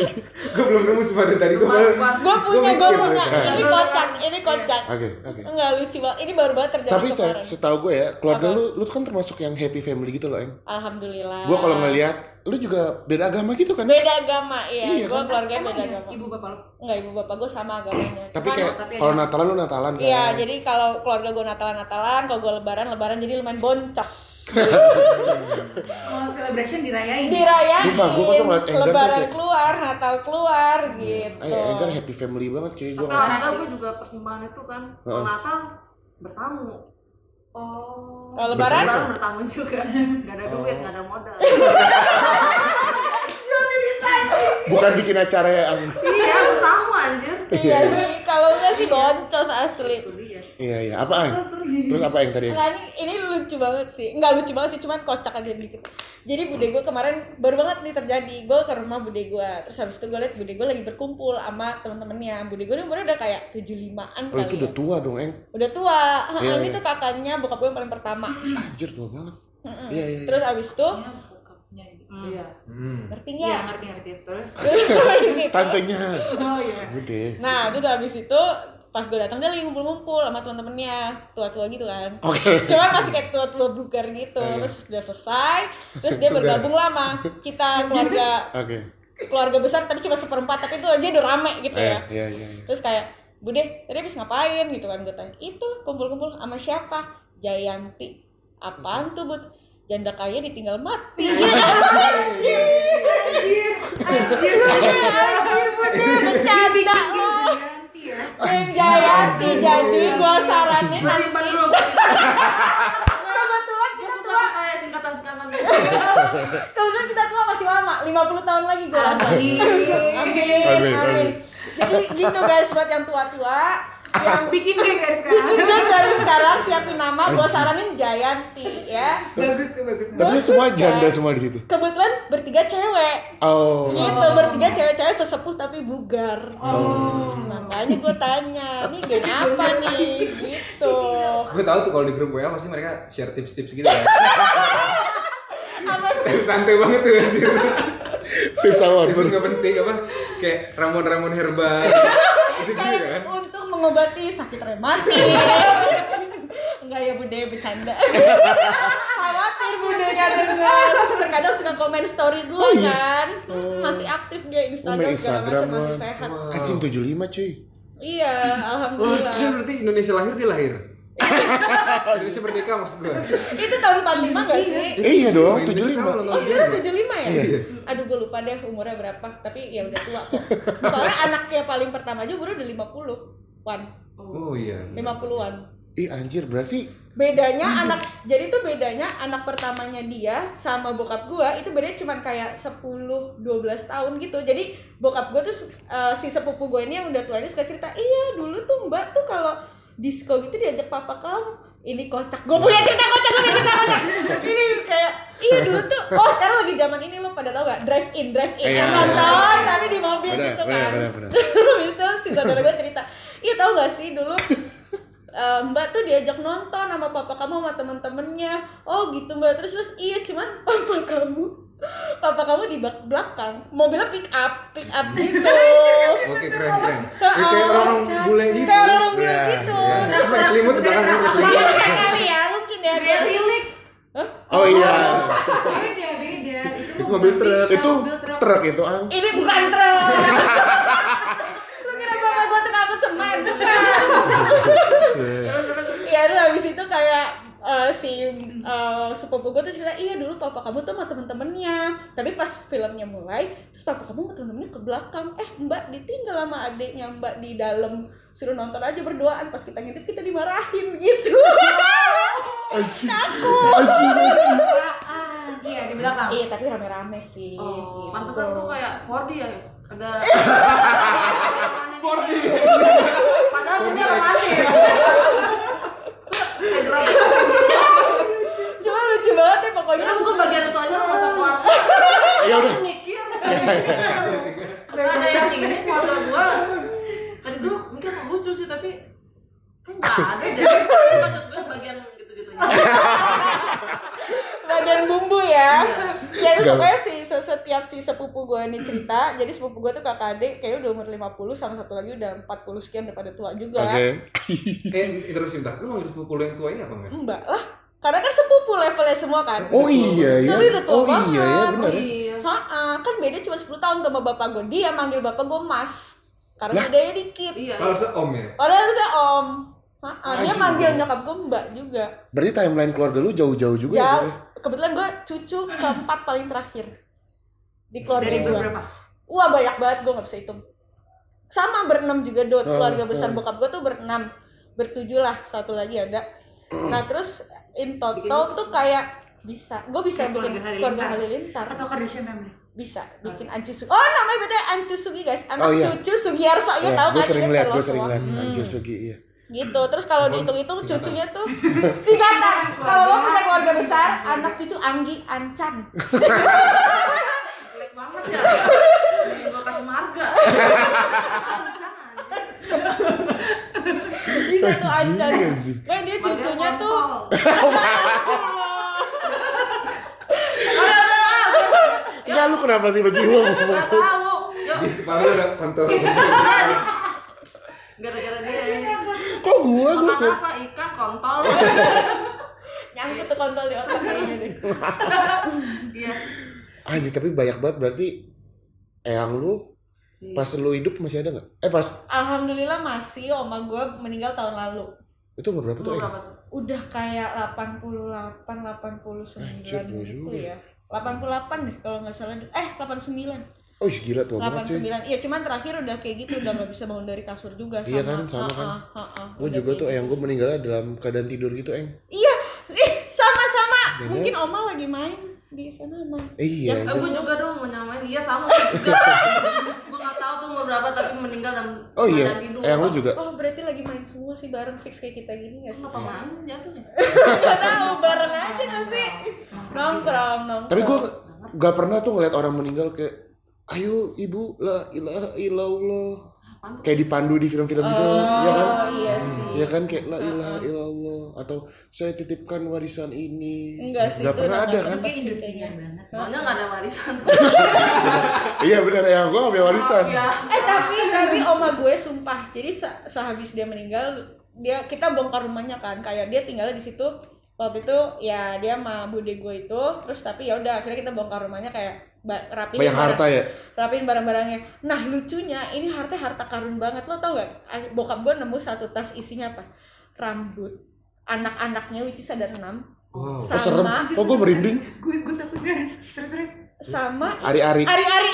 Gua belum nemu semua dari tadi gua Cuma baru. Gue punya, gue punya. Ini kocak, ini kocak. Oke, oke. Enggak lucu banget. Ini baru banget terjadi Tapi saya kemarin. setahu gue ya, keluarga Apa? lu lu kan termasuk yang happy family gitu loh, Eng. Alhamdulillah. Gue kalau ngeliat lu juga beda agama gitu kan? beda agama, iya. Iya, gue kan? keluarganya Emang beda iya, agama. ibu bapak lo? Enggak, ibu bapak gue sama agamanya. Tapi Cuman- kayak tapi kalau Natalan lu Natalan kan? Iya, jadi kalau keluarga gue Natalan Natalan, kalau gue Lebaran Lebaran jadi lumayan boncos. Small celebration dirayain. Dirayain. Sumpah, gua kok tuh ngeliat Lebaran kayak- keluar, Natal keluar gitu. Eh, Enggar happy family banget cuy. Gue orang tua gue juga persimpangan itu kan. Kalau Natal bertamu. Oh. Kalau Lebaran? Lebaran bertamu juga. Gak ada duit, gak ada modal. bukan bikin acara ya, Ang. iya, bertamu anjir. Iya sih, kalau enggak sih boncos asli. Iya, iya. Apaan? Terus terus. Terus apa yang tadi? Enggak, ini, ini lucu banget sih. Enggak lucu banget sih, cuman kocak aja dikit. Jadi bude gue kemarin baru banget nih terjadi. Gue ke rumah bude gue. Terus habis itu gue liat bude gue lagi berkumpul sama temen-temennya. Bude gue ini umurnya udah kayak 75-an Oh, kali itu ya. udah tua dong, Eng. Udah tua. Iya, ini iya. tuh kakaknya bokap gue yang paling pertama. Anjir, tua banget. Mm-mm. Iya, iya. Terus abis itu Iya, bokapnya gitu. Iya. Hmm. ngerti Iya, nggak? ngerti ngerti. Terus Tantenya. Oh iya. Udah. Nah, terus abis itu pas gue datang dia lagi ngumpul-ngumpul sama teman-temannya tua-tua gitu kan. Oke. Cuman masih kayak tua-tua bugar gitu. Iya. Terus udah selesai, terus dia bergabung lama kita keluarga Oke. keluarga besar tapi cuma seperempat tapi itu aja udah rame gitu Eh, ya. Iya, iya, iya. Terus kayak Bude, tadi habis ngapain gitu kan gue tanya. Itu kumpul-kumpul sama siapa? Jayanti. Apaan tuh, Bud? Janda kaya ditinggal mati. Anjir. Anjir. Anjir, Bude, bercanda lo. Ganti ya. Jayanti jadi gue saranin simpan dulu. kebetulan kita tua. kayak singkatan-singkatan gitu. kebetulan kita tua masih lama 50 tahun lagi gue amin. amin. jadi gitu guys buat yang tua-tua yang bikin geng dari sekarang bikin geng dari sekarang siapin nama gue saranin Jayanti ya bagus tuh bagus Tapi semua janda kan? semua di situ. kebetulan bertiga cewek Oh. gitu bertiga cewek-cewek sesepuh tapi bugar oh. makanya gue tanya ini geng apa nih gitu Gue tahu tuh kalau di grup WA pasti mereka share tips-tips gitu kan. apa Tante banget tuh. Tips awal. Tips nggak penting apa kayak ramon-ramon herbal. Itu gitu kan. untuk mengobati sakit rematik enggak ya bude bercanda khawatir bude nggak dengar terkadang suka komen story gue Oh, iya? kan Hmm, masih aktif dia Instagram segala Instagram, macam masih Wan. sehat Anjing 75 cuy. iya Oh, alhamdulillah dia berarti Indonesia lahir dia lahir. Indonesia merdeka maksud gue. itu tahun 45 gak sih Eh iya dong, Oh, Indonesia 75. kan ulang Oh sekarang juga. 75 ya? Iya. Aduh gue lupa deh umurnya berapa Tapi ya udah tua kok Soalnya anaknya paling pertama aja umurnya udah 50 Wan Oh iya. 50-an Ih anjir berarti bedanya anak jadi tuh bedanya anak pertamanya dia sama bokap gua itu bedanya cuman kayak 10 12 tahun gitu jadi bokap gua tuh eh, si sepupu gue ini yang udah tua ini suka cerita iya dulu tuh mbak tuh kalau disco gitu diajak papa kamu. Ini kocak. Gue punya cerita kocak gue punya cerita kocak. Ini kayak iya dulu tuh oh sekarang lagi zaman ini lo pada tau gak drive in drive in. Iya, yang iya, nonton iya. tapi di mobil benar gitu kan. benar. Habis itu si saudara gue cerita, iya tau gak sih dulu eh, Mbak tuh diajak nonton sama papa kamu sama temen-temennya. Oh gitu mbak, terus terus iya cuman papa kamu Papa kamu di bak belakang, mobilnya pick up, pick up gitu Oke keren keren. Ya, kayak orang-orang bule gitu. Kayak orang bule Iya, gitu Ya, Terus Terus pakai selimut di belakang pakai selimut. Kali ya, mungkin ya dia tilik Oh iya. beda beda itu mobil truk. Itu truk itu ang. Ini bukan truk Lu kira bapak gue tukang angkut semen, bukan Iya terus habis itu kayak eh, si eh, sepupu gue tuh cerita iya dulu papa kamu tuh sama temen-temennya. Tapi pas filmnya mulai terus papa kamu sama temen-temennya ke belakang. Eh mbak ditinggal sama adiknya mbak di dalam suruh nonton aja berduaan. Pas kita ngintip kita dimarahin gitu. Anjing. ah iya di belakang. Iya tapi rame-rame sih Oh, gitu. pantesan tuh kayak 4D ya. Ada Padahal ini romantis. Cuma lucu banget deh pokoknya Ya gue bagian itu aja lo masa keluar. Ya udah. Mikir. Karena ada yang ini keluarga gue. Tadi gue mikir lucu sih tapi kan nggak ada. Tapi maksud gue bagian gitu-gitunya. bagian bumbu ya ya itu pokoknya si se- setiap si sepupu gue ini cerita jadi sepupu gue tuh kakak adik kayaknya udah umur 50 sama satu lagi udah 40 sekian udah pada tua juga Oke. Eh interupsi bentar. Lu manggil sepupu lu yang tua ini apa enggak? Mbak lah, karena kan sepupu levelnya semua kan. Oh iya ya. Tapi udah tua Oh iya banget. benar. Iya. Ha kan beda cuma 10 tahun sama bapak gue. Dia manggil bapak gue mas. Karena bedanya dikit. Iya. Kalau harusnya om ya. Padahal harusnya om. Ha dia manggil nyokap gue mbak juga. Berarti timeline keluarga lu jauh-jauh juga ya. Jauh. Bro? Kebetulan gue cucu keempat paling terakhir di keluarga dari gue. beberapa Wah banyak banget gue nggak bisa hitung. Sama berenam juga dot Oh, keluarga besar oh. bokap gue tuh berenam, bertujuh lah satu lagi ada. Nah terus in total tuh kayak bisa, gue bisa Kayak bikin keluarga keluarga Halilintar. atau Kardashian family Bisa bikin Ancu Sugi. Oh namanya betul Ancu Sugi guys, anak Oh, iya. cucu Sugiarso ya tahu gue kan sering dia lihat, gue sering lihat. Hmm. Anjir Sugi iya. Gitu. Terus kalau dihitung-hitung cucunya tuh singkatan. Kalau lo punya keluarga besar, anak cucu Anggi Ancan. Jelek banget ya. Gue kasih marga. Bisa tuh Ancan. Kayak dia cucunya tuh Enggak lu kenapa tiba-tiba ngomong Gak tahu. Di kepala lu ada kontol. Gara-gara dia ya. Kok gua gua apa? Ikan, kontol. nyangkut tuh kontol di otak kayaknya deh. Iya. Anjir tapi banyak banget berarti eyang lu Iya. pas lu hidup masih ada nggak? Eh pas Alhamdulillah masih oma gue meninggal tahun lalu. itu umur berapa tuh? Umur Eyang? berapa tuh? Udah kayak 88 89 Anjir, gitu ya. 88 deh kalau nggak salah. Eh 89. Oh gila tua banget sih. 89 iya cuman terakhir udah kayak gitu udah nggak bisa bangun dari kasur juga sama Iya kan, sama kan. Ha-ha, Gue juga tuh gitu. yang gue meninggalnya dalam keadaan tidur gitu, Eng. iya ih sama-sama Iya. mungkin oma lagi main di sana mah Eh, iya. Eng. gue juga dong mau nyamain iya sama gue juga gue nggak tahu tuh umur berapa tapi meninggal dalam Oh iya, keadaan tidur eh, lu juga. oh berarti lagi main semua sih bareng fix kayak kita gini gak sih Kenapa main jatuhnya? Gak tahu bareng aja gak sih nongkrong nongkrong Tapi gue gak pernah tuh ngeliat orang meninggal kayak, ayo ibu, la ilaha illallah. Kayak dipandu di film-film gitu, oh ya kan? iya sih Ya kan kayak la ilaha illallah atau saya titipkan warisan ini. Enggak sih, Gak pernah ada kan? banget. Soalnya nggak ada warisan. iya benar ya, gue ngambil warisan. Iya. eh tapi tapi oma gue sumpah jadi se- sehabis dia meninggal dia kita bongkar rumahnya kan kayak dia tinggalnya di situ waktu itu ya dia sama bude gue itu terus tapi ya udah akhirnya kita bongkar rumahnya kayak ba- rapihin Banyak harta ya. rapiin barang-barangnya nah lucunya ini harta harta karun banget lo tau gak bokap gue nemu satu tas isinya apa rambut anak-anaknya which is ada enam Wow. Kok serem? sama Kok gue merinding? Gue gue takut banget. Terus terus. sama Ari-ari. ari-ari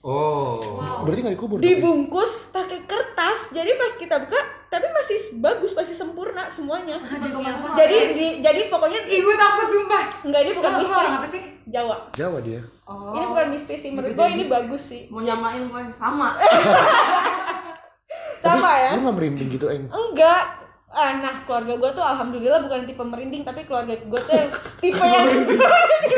Oh. Wow. Berarti gak dikubur? dibungkus pakai kertas jadi pas kita buka tapi masih bagus masih sempurna semuanya jadi di, jadi pokoknya Ih gue takut sumpah. enggak ini bukan mistis orang apa sih? Jawa Jawa dia. Oh. ini bukan mistis sih menurut gue ini bagus sih Mau nyamain gue sama. sama ya Lu gak merinding gitu, Eng? enggak ah, nah keluarga gue tuh alhamdulillah bukan tipe merinding tapi keluarga gue tuh yang tipe yang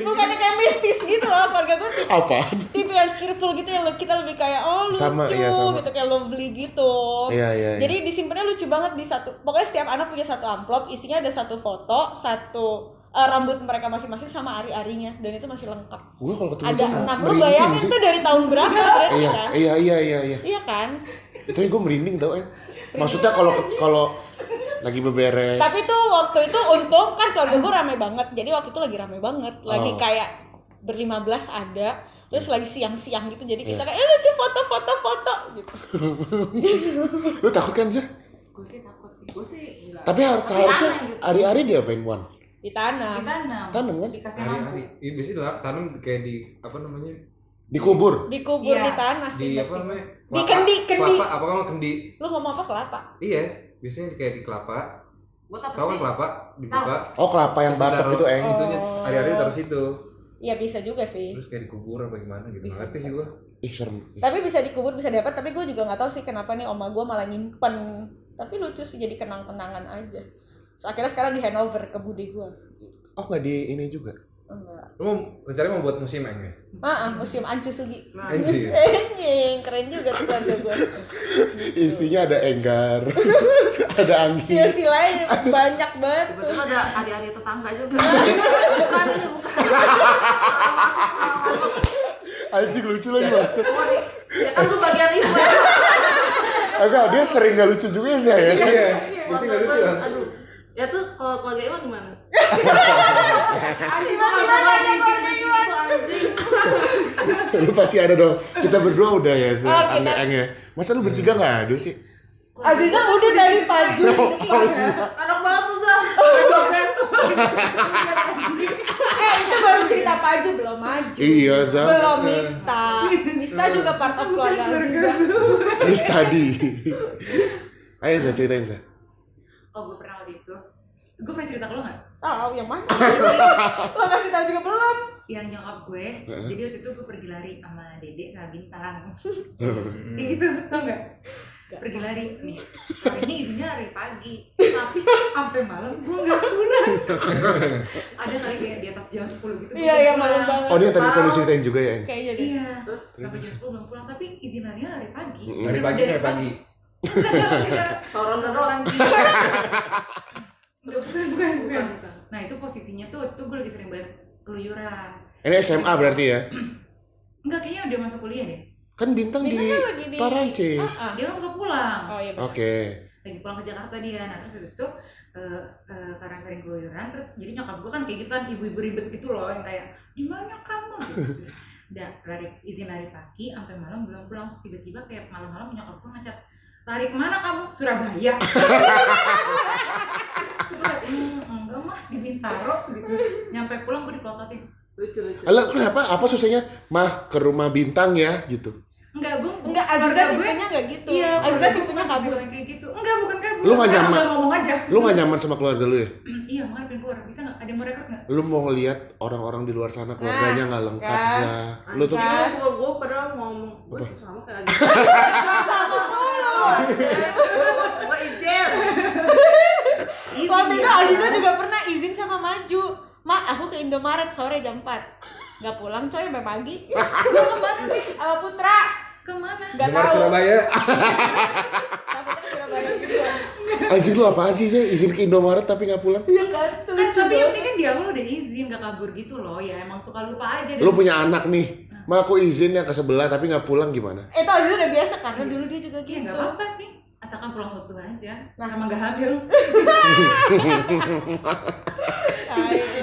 bukannya kayak mistis gitu loh keluarga gue tipe, Apaan? tipe yang cheerful gitu yang kita lebih kayak oh lucu Sama, iya, sama. gitu kayak lovely gitu Iya, iya, iya. Jadi disimpannya lucu banget di satu. Pokoknya setiap anak punya satu amplop, isinya ada satu foto, satu eh, rambut mereka masing-masing sama ari-arinya dan itu masih lengkap. Gue kalau ketemu Ada enam. Lu bayangin sih. tuh dari tahun berapa berarti Iya, kan? iya, iya, iya, iya. Iya kan? Itu gue merinding tau, Eng. Maksudnya kalau kalau lagi beberes. Tapi tuh waktu itu untung kan keluarga gue rame banget. Jadi waktu itu lagi rame banget. Lagi Oh. kayak berlima belas ada. Terus lagi siang-siang gitu. Jadi kita Iya. kayak, eh lucu foto-foto foto gitu. Lu takut kan sih? Gue sih takut sih. Gue sih enggak. Tapi harus seharusnya gitu. hari-hari diapain, Wan? Ditanam. Ditanam. Tanam kan? Dikasih lampu. Iya biasanya tanam kayak di apa namanya? Dikubur. Dikubur Iya. di tanah sih Di apa namanya? Di kendi, kendi. Kelapa, apa kamu kendi? Lu ngomong apa kelapa? Iya, biasanya kayak di kelapa. Buat apa kan sih? kelapa dibuka. Oh, kelapa yang batok gitu, Eng. Itunya Oh. hari-hari taruh situ. Iya bisa juga sih. Terus kayak dikubur apa gimana gitu. Bisa, Nggak ngerti sih gua. Ih, serem. Tapi bisa dikubur bisa dapat tapi gue juga nggak tahu sih kenapa nih oma gue malah nyimpen. Tapi lucu sih jadi kenang-kenangan aja. Terus akhirnya sekarang di handover ke bude gue. Oh, nggak di ini juga. Enggak. Lu mau rencananya mau buat musim eng ya? Ah, ah, museum Ancu Sugi. Nah, Anjir. Anjing, keren juga tuh keluarga gue. Isinya ada enggar, ada angin. Silsilanya banyak banget tuh. Ada adik-adik tetangga juga. bukan ini bukan. Anjing lucu lagi maksud. Ya kan gue bagian itu. Agak dia sering nggak lucu juga ya saya kan. Iya, biasanya nggak lucu kan? Aduh. Ya tuh kalau keluarga Iwan gimana? Anjing bisa bayangin keluarga Iwan. Anjing. Lu pasti ada dong. Kita berdua udah ya, sih. Oh, kita- Aneh ya. Masa lu bertiga nggak ada sih? Aziza udah tadi paju di depan. Anak banget tuh Zah. Eh itu baru cerita paju belum maju. Iya, Za. Belum Mista. Mista juga part of keluarga Aziza. Ini tadi. Ayo Za, ceritain Za. Oh gue. Gue pernah cerita ke lo gak? Tahu yang mana? Lo kasih tahu juga belum? Yang nyokap gue. Jadi waktu itu gue pergi lari sama Dede sama Bintang. Hmm. Gitu, tau gak? Pergi lari nih. Larinya izinnya hari pagi. Tapi sampai malam gue gak pulang. Ada kali kayak di atas jam 10 gitu. gue Iya, malu pulang. banget. Oh, ini yang tadi kan lu ceritain juga ya? Kayaknya deh. Iya. Terus Sampai jam 10 belum pulang. Tapi izin larinya hari pagi. Dari pagi sampai pagi. Soron. Enggak, bukan, bukan, bukan. Bukan, bukan. Nah itu posisinya tuh, itu gue lagi sering banget keluyuran. Ini SMA berarti ya? Enggak, kayaknya udah masuk kuliah deh. Kan bintang di Bintang di Parancis. Ah, ah. Dia kan suka pulang. Oh iya. Oke. Lagi pulang ke Jakarta dia. Nah terus habis itu eh, eh, karena sering keluyuran, terus jadi nyokap gue kan kayak gitu kan ibu-ibu ribet gitu loh yang kayak di mana kamu? Gitu. Dan lari izin lari pagi sampai malam belum pulang terus tiba-tiba kayak malam-malam nyokap gue ngechat lari ke mana kamu? Surabaya. Gue kayak, "Hmm, enggak mah di Bintaro gitu. Nyampe pulang gue dipelototin lucu lucu Alah kenapa? Apa susahnya? Mah ke rumah bintang ya gitu. Enggak, gue Enggak, Aziza tipenya enggak gitu. Iya, Aziza tipenya kabur. kayak gitu. Enggak, bukan kabur. Lu nggak Karena nyaman? ngomong aja. Lu gak nyaman sama keluarga lu ya? iya, makanya pengen keluar. Bisa nggak? Ada yang mau rekrut nggak? Lu mau ngeliat orang-orang di luar sana keluarganya nggak lengkap kan. za. Lu tuh lu gue padahal ngomong gue sama kayak gitu gue izin Waktu itu Aziza juga pernah izin sama Maju. Ma, aku ke Indomaret sore jam 4. Gak pulang coy sampai pagi. Gue ke mana sih? Sama Putra. Ke mana? Gak tahu. Surabaya. Ke Surabaya juga. anjing lu apaan sih sih? Izin ke Indomaret tapi nggak pulang? Iya kan tuh. Kan tapi yang penting kan di awal udah izin, gak kabur gitu loh. Ya emang suka lupa aja. Lu punya anak nih. Ma aku izin ya ke sebelah tapi nggak pulang gimana? Itu Aziza udah biasa karena dulu dia juga Iya, gitu. nggak apa-apa sih. Asalkan pulang utuh aja. Sama gak hamil.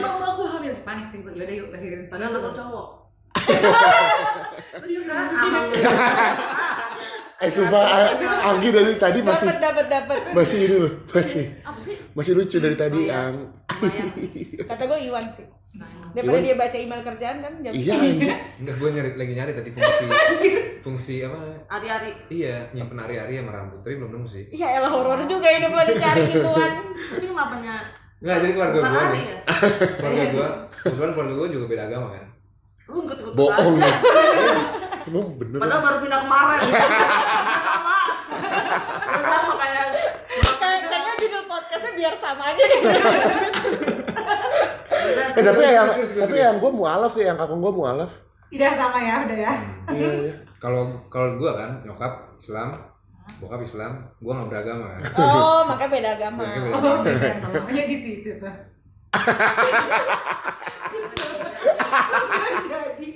Mama aku hamil. Panik sih gue. Yaudah yuk lahirin. padahal lu cowok juga. Eh sumpah Anggi dari tadi masih Dapat dapat dapat. masih ini loh, masih apa sih masih lucu dari tadi Ang. Kata gue Iwan sih. Nah, emang. Daripada dia baca email kerjaan kan jam Iya anjing. Enggak, gue nyari lagi nyari tadi fungsi fungsi apa? ari-ari Iya, nyimpen hari-hari sama rambut, tapi belum nemu sih. Ya elah horor juga hidup lo dicari gituan. ini kenapa nya Enggak, jadi keluarga gue nih. ya Keluarga gue, kebetulan keluarga gue juga beda agama kan. lu ikut ikut Bohong lu. Emang bener. padahal baru pindah kemarin sama sama kayak Kayak kayaknya judul podcastnya biar sama aja deh. Eh, tapi yang tapi yang gue mualaf sih, yang kakung gue mualaf. Udah sama ya, udah ya. Iya, iya. Kalau kalau gue kan nyokap Islam, bokap Islam, gue nggak beragama kan. Oh, makanya beda agama. Makanya beda. Oh, beda namanya di situ tuh. Jadi,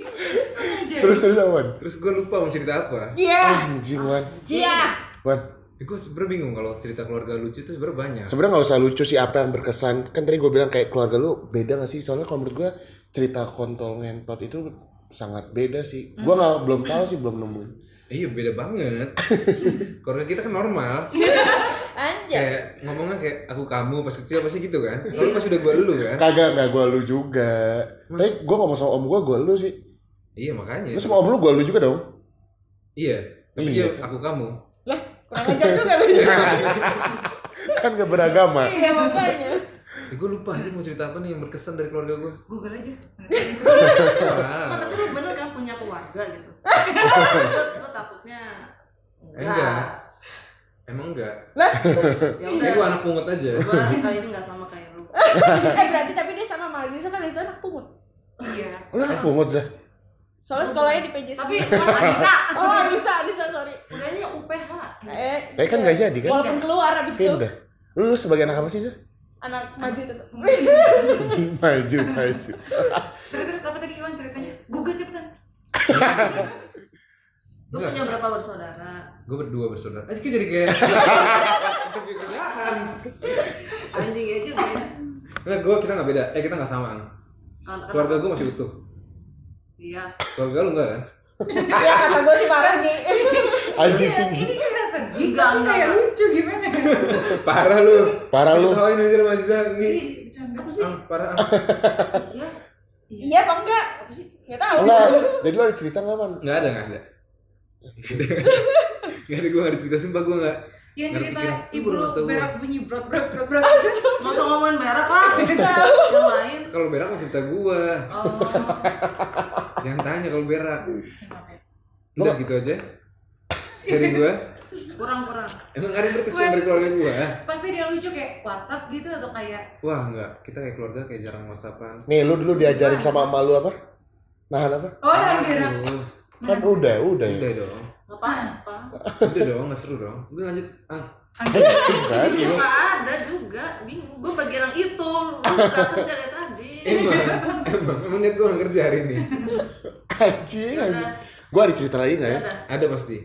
jadi. Terus terus apa? Wan? Terus gue lupa mau cerita apa. Iya. Anjing Wan. Iya. Wan. Eh, gue sebenernya bingung kalau cerita keluarga lucu itu sebenernya banyak. Sebenarnya nggak usah lucu sih apa yang berkesan. Kan tadi gue bilang kayak keluarga lu beda gak sih? Soalnya kalau menurut gue cerita kontol ngentot itu sangat beda sih. Gue nggak belum tahu sih belum nemuin. Eh, iya beda banget. keluarga kita kan normal. Anjay. Kayak ngomongnya kayak aku kamu pas kecil pasti gitu kan. Kalau pas udah gue lu kan. Kagak nggak gue lu juga. Mas- Tapi gue ngomong sama om gue gue lu sih. Iya makanya. Lu sama om lu gue lu juga dong. Iya. Tapi Iya. dia aku kamu. Lah, kurang ajar juga lu. kan gak beragama. Iya makanya. Eh, gue lupa aja mau cerita apa nih yang berkesan dari keluarga gue. Google aja. Tapi lu bener kan punya keluarga gitu lu, takutnya Enggak. Emang enggak? ya Ya udah gue anak pungut aja. gua kali ini nggak sama kayak lu eh berarti tapi dia sama sama Aziza kan Aziza anak pungut. Iya. Lu anak pungut Zah? Soalnya sekolahnya di PJ. tapi malah bisa Oh, Anissa, Anissa sorry. kudanya UPH Eh, Tapi kan gak jadi kan? walaupun keluar abis itu Pindah. Lu, lu sebagai anak apa sih Zah? anak maju tetap. maju, maju. Terus terus apa tadi Iwan ceritanya? Google cepetan. lu punya berapa bersaudara Gue berdua bersaudara. Aja kayak jadi kayak. Kerjaan. anjing ya Enggak, gue kita nggak beda. Eh kita nggak sama. Kan- Keluarga gue masih utuh. Iya Keluarga lu enggak kan? ya kata gue sih parah nih. Anjing sih. Ini kayak sedih. Enggak, enggak, kayak enggak. lucu gimana? Parah lu. Parah lu. Tawain aja sama Aziza nih. Apa sih Ah, parah. ah. iya Iya apa enggak? Apa sih? Enggak tahu. Enggak. Jadi lu ada cerita nggak man? Nggak ada, nggak ada. Nggak ada, gue nggak ada cerita. Sumpah gue nggak. Yang cerita ibu lu gua. berak bunyi brot brot brot brot. mau ngomongin berak lah yang lain Kalau berak mau cerita gue. oh Jangan tanya kalau berak. Udah gitu aja. Dari gue. kurang kurang Emang ada yang berkesan dari keluarga gue. Pasti dia lucu kayak WhatsApp gitu atau kayak Wah enggak, kita kayak keluarga kayak jarang whatsappan. Nih lu dulu diajarin sama emak lu apa? Nahan apa? oh dan berak. Kan udah, udah ya. Udah dong. nggak apa-apa Udah dong, nggak seru dong. Udah lanjut. Ah, nggak ada juga bingung gue bagian yang itu nggak kerja emang, emang, emang niat gue nggak kerja hari ini. Anjing, Gua ada cerita lagi nggak ya Ada pasti.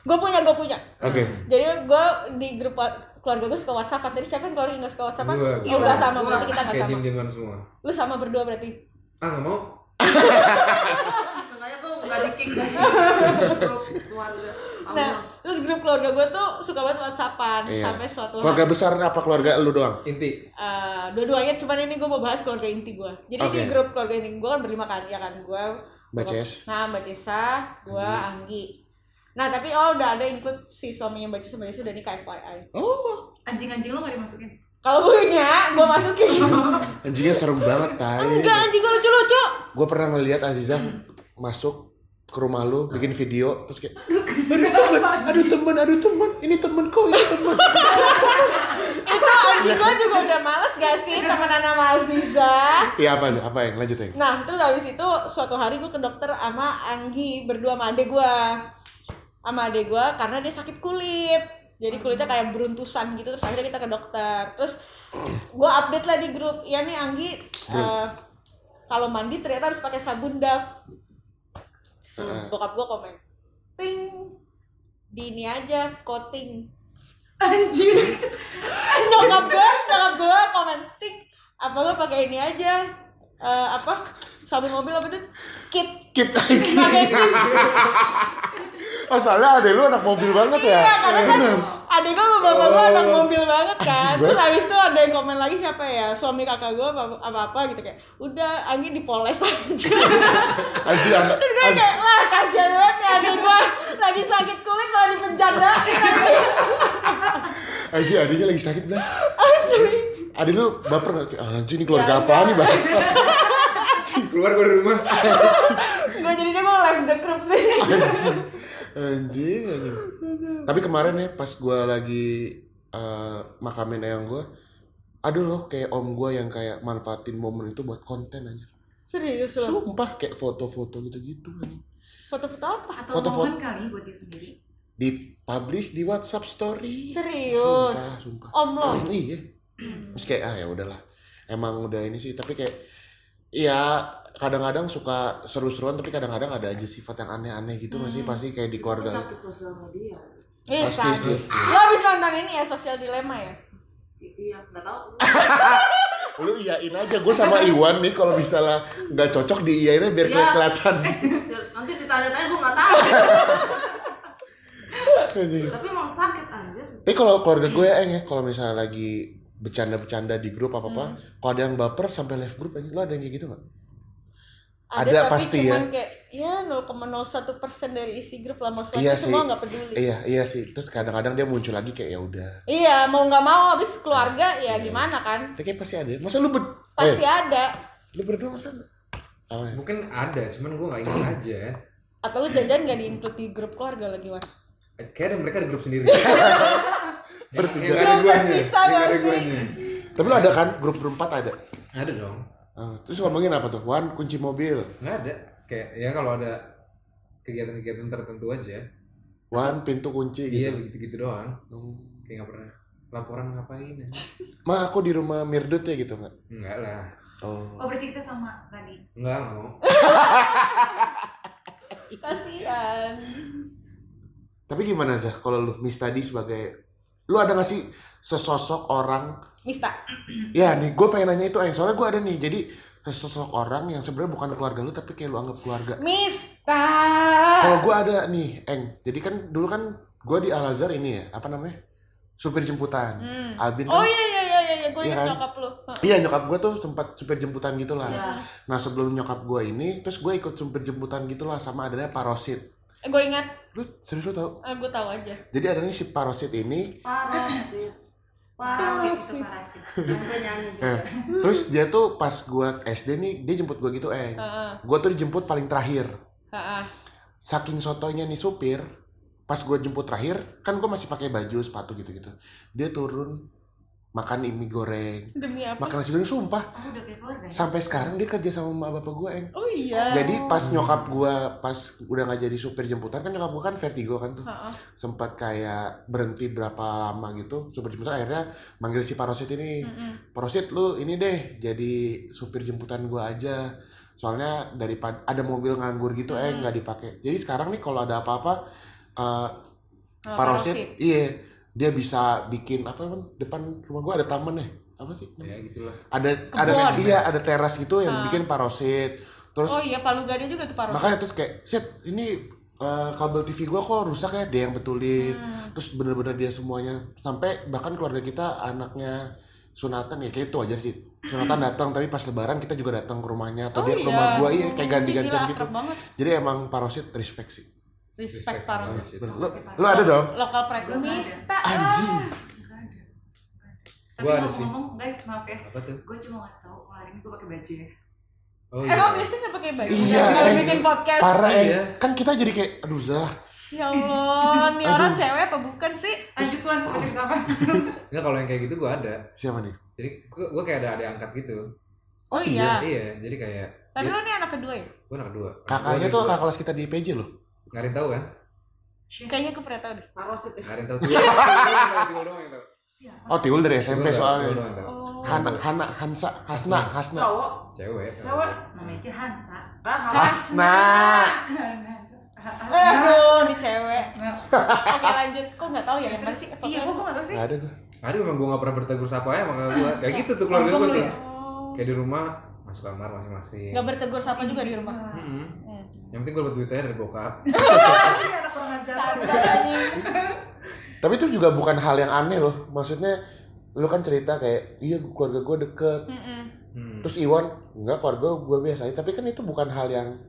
Gue punya, gue punya. Oke. Jadi gue di grup keluarga gue suka WhatsApp. Tadi siapa yang keluarga nggak suka WhatsApp? Gua, Oh, gua. nggak sama, Gua. berarti kita nggak Kayak sama. diem-dieman semua. Lu sama berdua berarti. Ah nggak mau? sengaja gue nggak di kick dari grup keluarga Nah, terus grup keluarga gue tuh suka banget whatsappan Iya. sampai suatu Keluarga hari besar apa keluarga lu doang? Inti. eh, dua-duanya cuman ini gue mau bahas keluarga inti gue jadi di Oke. grup keluarga inti gue kan berlima kan ya kan gue Mbak Ces. nah mbak Cesa gue Anggi nah tapi oh udah ada include si suaminya mbak Cesa mbak Cesa udah nikah FYI Oh, Anjing-anjing lo gak dimasukin? kalau punya gue masukin anjingnya serem banget tai. enggak anjing gue lucu-lucu Gue pernah ngeliat Aziza masuk ke rumah lu bikin video terus kayak aduh temen, aduh temen, aduh temen, ini temen kok, ini temen. itu anjing gue juga udah males gak sih temenan sama Aziza Iya apa apa yang lanjut yang? Nah, terus habis itu suatu hari gue ke dokter sama Anggi berdua sama adek gue. Sama adek gue karena dia sakit kulit. Jadi kulitnya kayak beruntusan gitu terus akhirnya kita ke dokter. Terus gue update lah di grup. Ya nih Anggi eh, kalau mandi ternyata harus pakai sabun Dove. Heeh. Bokap gue komen. Ting. Di ini aja coating. Anjir. nyokap gue, nyokap gue komen ting. Apa gue pakai ini aja? Eh, apa? Sabun mobil apa itu? Kit Kita anjing. pakai kit Oh soalnya adek lu anak mobil banget ya? Iya, karena kan Adek gue sama bapak gue anak mobil banget kan. Terus habis itu ada yang komen lagi siapa ya, suami kakak gue apa apa, gitu kayak, udah Anggi dipoles aja. Anjing anak. Terus gue kayak, lah kasihan banget ya adek gue lagi sakit kulit malah dipenjadain anjing. Anjing adiknya lagi sakit dah. Adik lu baper gak? Kayak, Anjing ini keluarga apa nih bangsa? Keluar gue dari rumah. Gue jadinya gue live the group sih. Anjing. Anjing. Tapi kemarin ya pas gua lagi eh, makamin eyang gua, aduh loh kayak om gua yang kayak manfaatin momen itu buat konten aja. Serius loh. Sumpah kayak foto-foto gitu-gitu anjing. Foto-foto apa? Atau Foto-foto. momen kali buat dia sendiri. Dipublish di WhatsApp story. Serius. Sumpah, sumpah. Om lo. iya. Terus kayak ah ya udahlah. Emang udah ini sih, tapi kayak Iya, kadang-kadang suka seru-seruan tapi kadang-kadang ada aja sifat yang aneh-aneh gitu nggak sih pasti kayak di keluarga. Sosial media. Iya, Pasti kan. sih. Lo habis nonton ini ya, sosial dilema ya? Iya, nggak tahu. Lu iyain aja gue sama Iwan nih kalau misalnya nggak cocok diiyainnya biar Iya. kelihatan. Nanti ditanya-tanya gue nggak tahu. Tapi emang sakit anjir. Tapi kalau keluarga gue ya Eng ya, kalau misalnya lagi bercanda-bercanda di grup apa apa, Hmm. kalau ada yang baper sampai left grup aja, lo ada yang kayak gitu nggak? Ada, Ada tapi pasti ya. cuman kayak ya 0,01 persen dari isi grup lah maksudnya Iya semua nggak peduli. Iya iya sih. Terus kadang-kadang dia muncul lagi kayak ya udah. Iya mau nggak mau habis keluarga ya gimana kan? Tapi pasti ada. Masa lu ber Pasti eh, ada. lu berdua masa? Oh, ya. Mungkin ada, cuman gue gak ingat aja. Atau lu jajan nggak di include di grup keluarga lagi mas? Kayak ada mereka ada grup sendiri. Bertiga. Yang ada guanya. Yang ada guanya. Tapi lu ada kan grup berempat ada. Ada dong. Ah, terus ngomongin apa tuh? Wan kunci mobil. Nggak ada. Kayak ya kalau ada kegiatan-kegiatan tertentu aja. Wan pintu kunci Iya gitu. begitu-gitu doang. Hmm. Kayak nggak pernah laporan ngapain ya. Ma aku di rumah Mirdut ya gitu nggak? Enggak lah. Oh. Oh berarti kita sama tadi. Enggak nggak mau. Kasihan. Tapi gimana Zah kalau lu Miss tadi sebagai lu ada gak sih sesosok orang Mista. ya nih gue pengen nanya itu Eng soalnya gue ada nih jadi sesosok orang yang sebenarnya bukan keluarga lu tapi kayak lu anggap keluarga Mista. kalau gue ada nih Eng jadi kan dulu kan gue di Al Azhar ini ya apa namanya supir jemputan Hmm. Albin Oh kan iya iya iya iya, gue Iya ingat kan? nyokap lu. iya nyokap gue tuh sempat supir jemputan gitu lah Iya. nah sebelum nyokap gue ini terus gue ikut supir jemputan gitu lah sama adanya Parosit Eh, gue ingat, lu serius lu tau eh, gue tahu aja. jadi ada nih si Parosit ini Parasit. Parasit itu Parasit. parasit. Juga. Eh, terus dia tuh pas gua SD nih dia jemput gua gitu Eng Heeh. gua tuh dijemput paling terakhir Heeh. saking sotonya nih supir pas gua jemput terakhir kan gua masih pakai baju sepatu gitu gitu dia turun makan mie goreng Demi apa? makan nasi goreng sumpah Oh udah kayak keluarga ya? sampai sekarang dia kerja sama emak bapak gua Eng Oh iya. jadi pas nyokap gua pas udah nggak jadi supir jemputan kan nyokap gua kan vertigo kan tuh Heeh. sempat kayak berhenti berapa lama gitu supir jemputan akhirnya manggil si Parosit ini Mm-mm. Prosit lu ini deh jadi supir jemputan gua aja soalnya daripada ada mobil nganggur gitu eh Hmm. nggak dipakai jadi sekarang nih kalau ada apa-apa eh Sama Parosit Parosit. iya dia bisa bikin apa kan depan rumah gua ada taman ya apa sih Ya gitulah. ada ada Kebun. iya ada teras gitu yang Ah. bikin Parosit terus Oh iya, Palu Gade juga tuh Parosit. makanya terus kayak set ini eh, kabel TV gua kok rusak ya dia yang betulin Hmm. terus bener-bener dia semuanya sampai bahkan keluarga kita anaknya sunatan ya kayak itu aja sih sunatan datang tapi pas lebaran kita juga datang ke rumahnya atau Oh dia ke iya. rumah gua iya kayak Ih, ganti-gantian gitu banget. jadi emang parosit respect sih Respect parah. lu ada dong Lokal presmista. anjing Tapi Gua ada sih. ngomong-ngomong guys maaf ya, Apa tuh? gue cuma ngasih tahu kalau hari ini gue pakai baju ya. Oh Emang biasanya nggak pakai baju? Iya, Nggak eh, bikin podcast. parah eh Iya. kan kita jadi kayak aduh Zah Ya Allah, nih orang cewek apa bukan sih? Lanjut tuan, lanjut apa? Enggak kalau yang kayak gitu gua ada. siapa nih Jadi gua, gua kayak ada adik angkat gitu. Oh iya. Iya, jadi kayak Tapi dia, lo nih anak kedua ya? gua anak kedua. kakaknya tuh kakak kelas kita di PJ loh Yang tahu kan? Kayaknya aku pernah tahu deh. Ya. Ada yang tahu. Siapa? oh Tiul dari SMP soalnya. Oh. Hana Hana Hansa Hasna Hasna Cowok. Cewek. Cewek. Namanya aja Hansa. Ah, Hasna Aduh, nih cewek. Oke lanjut. Kok nggak tahu ya? Yang terus, pasti iya, gue nggak tahu sih. nggak ada gue Ada memang gua nggak pernah bertegur sapa ya sama gua. Kayak gitu tuh keluarga lu tuh. ya? Kayak di rumah masuk kamar masing-masing. Nggak bertegur sapa juga di rumah. Mm-mm. Hmm. Yang penting gua dapat duitnya dari bokap. Anak kurang ajar. Standar anjing. tapi itu juga bukan hal yang aneh loh maksudnya lu kan cerita kayak iya keluarga gue deket Mm-mm. Hmm. terus Iwan enggak keluarga gue biasa aja tapi kan itu bukan hal yang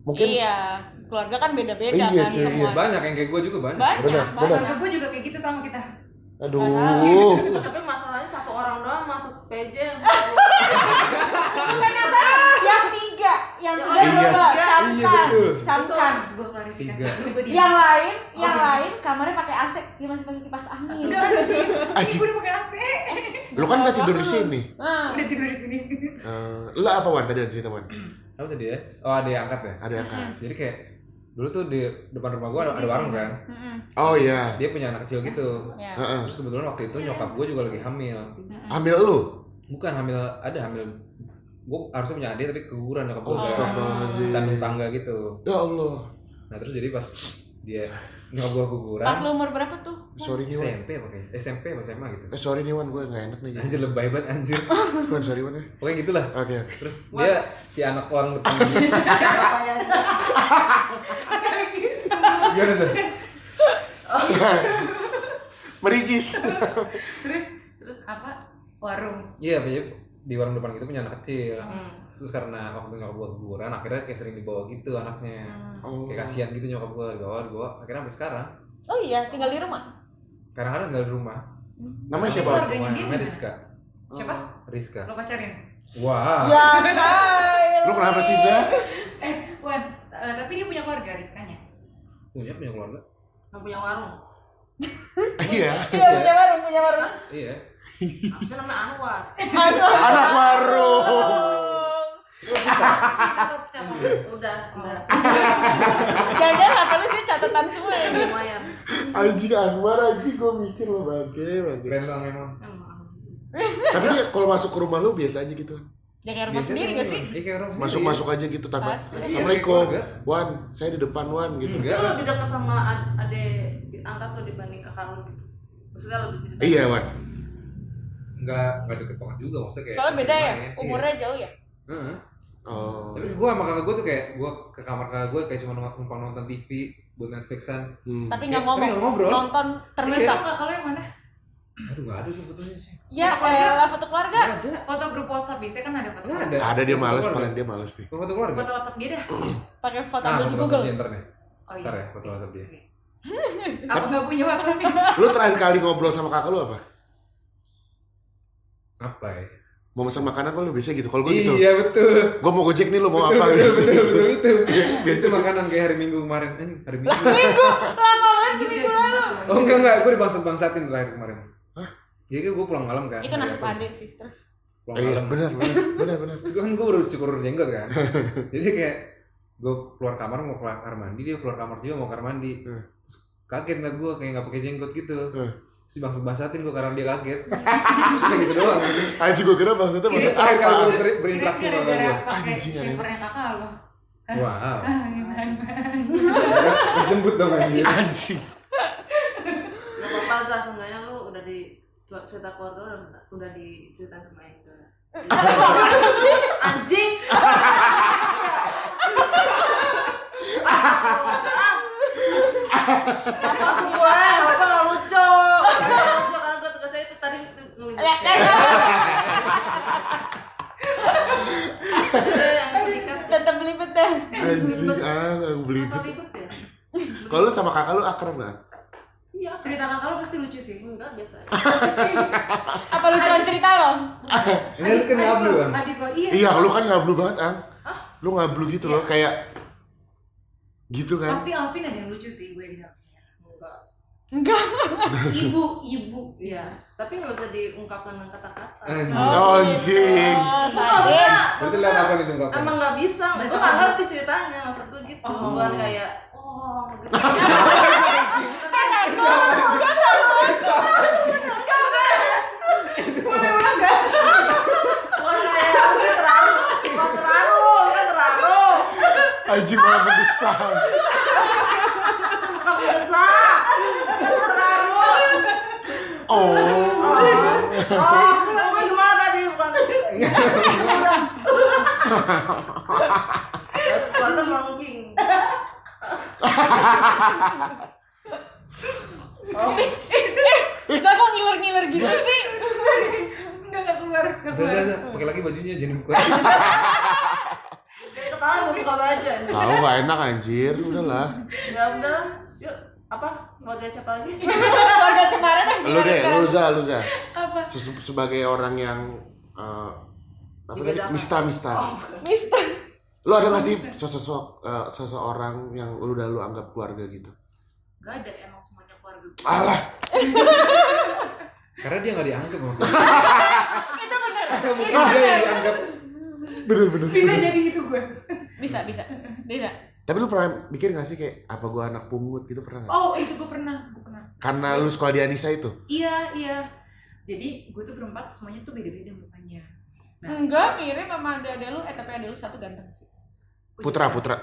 mungkin Iya, keluarga kan beda-beda Iya, kan cuy, semua. iya. Banyak yang kayak gua juga banyak. Banyak, Bener, banyak. Keluarga gue juga kayak gitu sama kita. aduh Tapi masalahnya satu orang doang masuk PJ yang Yang tiga, yang Yang tiga Iya. coba Iya, camkan, camkan. Gue klarifikasi gue. Yang lain, yang Oh. lain kamarnya pakai AC, dia masih pakai kipas angin. Enggak anjing. Anjing. Gue udah pakai AC. lu kan nggak tidur di sini Udah tidur di sini. Eh, lu apa Wan tadi yang cerita Wan Apa tadi ya? Oh ada yang angkat ya. ada yang kan Jadi kayak dulu tuh di depan rumah gua ada, ada warung kan. oh iya Dia punya anak kecil gitu. ya. Heeh. Terus kebetulan waktu itu nyokap gua juga lagi hamil. Ambil lu Bukan hamil, ada hamil. Gua harusnya punya adik tapi keguguran nyokap gua. Oh. Sandung tangga gitu. ya Allah Nah terus jadi pas dia nyokap gua keguguran. Pas lu umur berapa tuh? sorry nih Wan SMP apa kayak SMP apa SMA gitu. eh sorry nih Wan gue nggak enak nih Anjir lebay banget anjir. Wan sorry Wan ya Pokoknya gitulah. oke oke Terus dia si anak orang depan gimana tuh? merigis Terus terus apa? Warung. Iya, punya di warung depan gitu punya anak kecil. Hmm. Terus karena waktu nyokap gua keguguran, akhirnya kayak sering dibawa gitu anaknya. oh. Kayak kasihan gitu nyokap gua dibawa, dibawa. Akhirnya sampai sekarang. Oh iya, tinggal di rumah. Kadang-kadang tinggal di rumah. namanya siapa Keluarganya dia Namanya? Rizka. Siapa? Rizka. Lo pacarin? Wah. Ya, Kyle. lu kenapa sih Zah Eh, Wan, eh, tapi dia punya keluarga Rizkanya. Punya punya keluarga. Yang punya warung. iya Iya, punya warung, punya warung. Iya. Namanya Anwar? Aduh. anak warung cakep. Udah, udah. Jangan-jangan apa lu sih catatan semua ya? Lumayan. anjing Anwar anjing gue mikir lo bangke bangke Keren lah memang. Emang. tapi dia kalau masuk ke rumah lu biasa aja gitu Ya kayak rumah sendiri gak sih? Masuk masuk aja gitu tanpa assalamualaikum Wan saya di depan Wan gitu Enggak. Lu lebih dekat sama ad- adek angkat tuh dibanding kakak lu gitu. Maksudnya lebih iya Wan Enggak, enggak deket banget juga maksudnya kayak. Soalnya beda ya, main, iya. umurnya jauh ya. Heeh. oh Tapi gua sama kakak gua tuh kayak gua ke kamar kakak gua kayak cuma numpang nonton TV buat Netflixan. hmm. Tapi nggak ngomong, tapi nggak ngobrol. nonton terus Iya. Kakak lo yang mana? Aduh, enggak ada sebetulnya sih. Ya, Keluarga? elah foto keluarga. Enggak ada. Foto grup WhatsApp biasanya kan ada foto. Nggak keluarga. ada dia males Keluarga. paling dia males nih Foto keluarga. Foto WhatsApp dia dah. Pakai foto Ah, ambil di foto Google. dia ntar nih. Oh Ntar iya. ya, foto WhatsApp dia. Aku nggak punya WhatsApp nih. lu terakhir kali ngobrol sama kakak lu apa Apa ya? mau pesan makanan apa lu biasa gitu kalau gue gitu Iya betul. gue mau gojek nih lu mau betul, apa betul, biasa betul, gitu betul, betul. Biasa Biasa makanan kayak hari Minggu kemarin. Anjing, hari Minggu. Lama banget seminggu lalu. Oh enggak enggak, gue dibangsat bangsatin terakhir kemarin. Hah? Jadi gue pulang malam kan. Itu nasib apa? ade sih, terus. Pulang iya malam. benar benar benar benar gue kan gue baru cukur jenggot kan. Jadi kayak gue keluar kamar mau keluar kamar mandi, dia keluar kamar juga mau kamar mandi. Terus kaget ngeliat gue kayak nggak pakai jenggot gitu. Si bangsat bangsatin gue karena dia kaget. Udah gitu doang. anjing gue kira maksudnya maksud apa ber- berinteraksi sama gue. Anjing, kakak lo. Wow. Ah, gimana? Terus jemput dong anjir. anjing Gak apa-apa Zah, seenggaknya lu udah di cerita keluarga lu udah, udah diceritain sama Eka. Anjing. Anjing, tetap belibet deh anjing ah belibet ya. Ya. kalau lu sama kakak lu akrab nggak Iya, cerita kakak lu pasti lucu sih. Enggak, biasa. Apa lucuan cerita lo? Ini lu kan ngablu kan? Iya, iya lu kan ngablu banget, Ang. Lu ngablu gitu loh, iya. kayak gitu kan? Pasti Alvin ada yang lucu sih, gue lihat Enggak. ibu ibu Iya, tapi nggak usah diungkapkan dengan kata-kata. Anjing. Oh, anjing. Oh, sadis. Berarti lihat apa nih ungkapkan? Emang nggak bisa, gue nggak ngerti ceritanya, maksud gue gitu, Oh. bukan kayak oh gitu. Anjing malah berdesak. terlalu. Oh. Oh, ngomong gimana tadi? Bukan. Buatan mangking. Bisa kok ngiler-ngiler gitu sih? enggak enggak keluar enggak bisa. Pakai lagi bajunya jangan buka. Jadi ketawa mau buka baju. Tahu gak enak anjir, udahlah. Ya udah, yuk apa? Mau dia siapa lagi? Keluarga cemara dah. Lu deh, lu za, lu za. apa Ses- sebagai orang yang eh, apa tadi? Mista, mista. Mister. Lu ada gak sih sosok eh, seseorang yang lu udah lu anggap keluarga gitu? enggak ada emang semuanya keluarga gue Alah, Karena dia nggak dianggap sama Itu bener. Mungkin dia yang dianggap. bener-bener. bisa jadi itu gue Bisa, bisa. Bisa. Tapi lu pernah mikir gak sih kayak apa gua anak pungut gitu pernah gak? oh itu gue pernah gue pernah Karena lu sekolah di Anissa itu? iya iya jadi gue tuh berempat semuanya tuh beda-beda mukanya Nah. Enggak, mirip sama ade-ade lu. Eh, tapi ade lu satu ganteng sih. Gua Putra, Putra.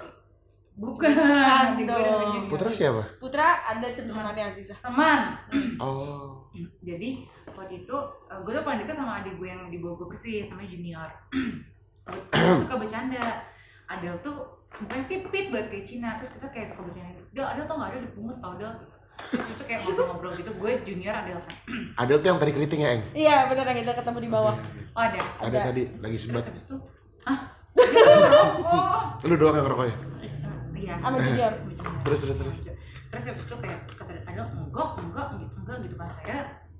bukan dong. Putra siapa? Putra ada cendemangannya Aziza. teman Oh. jadi waktu itu eh, gue tuh paling dekat sama adik gue yang di bawah gue persis namanya junior gue suka bercanda Adel tuh mukanya sipit banget kayak Cina terus kita kayak suka bercanda gitu Adel tau gak Adel dipungut tau Adel terus itu kayak ngobrol-ngobrol gitu gue junior Adel kan Ada tuh yang tadi keriting ya, Eng? Iya, bener yang kita ketemu di bawah. oh ada Ada Ada. tadi lagi terus sebat. habis itu ah Lu doang yang ngerokok ya? iya Sama junior. sama junior. Terus, terus, terus. terus habis itu kayak kata Adel enggak enggak gitu enggak gitu kan saya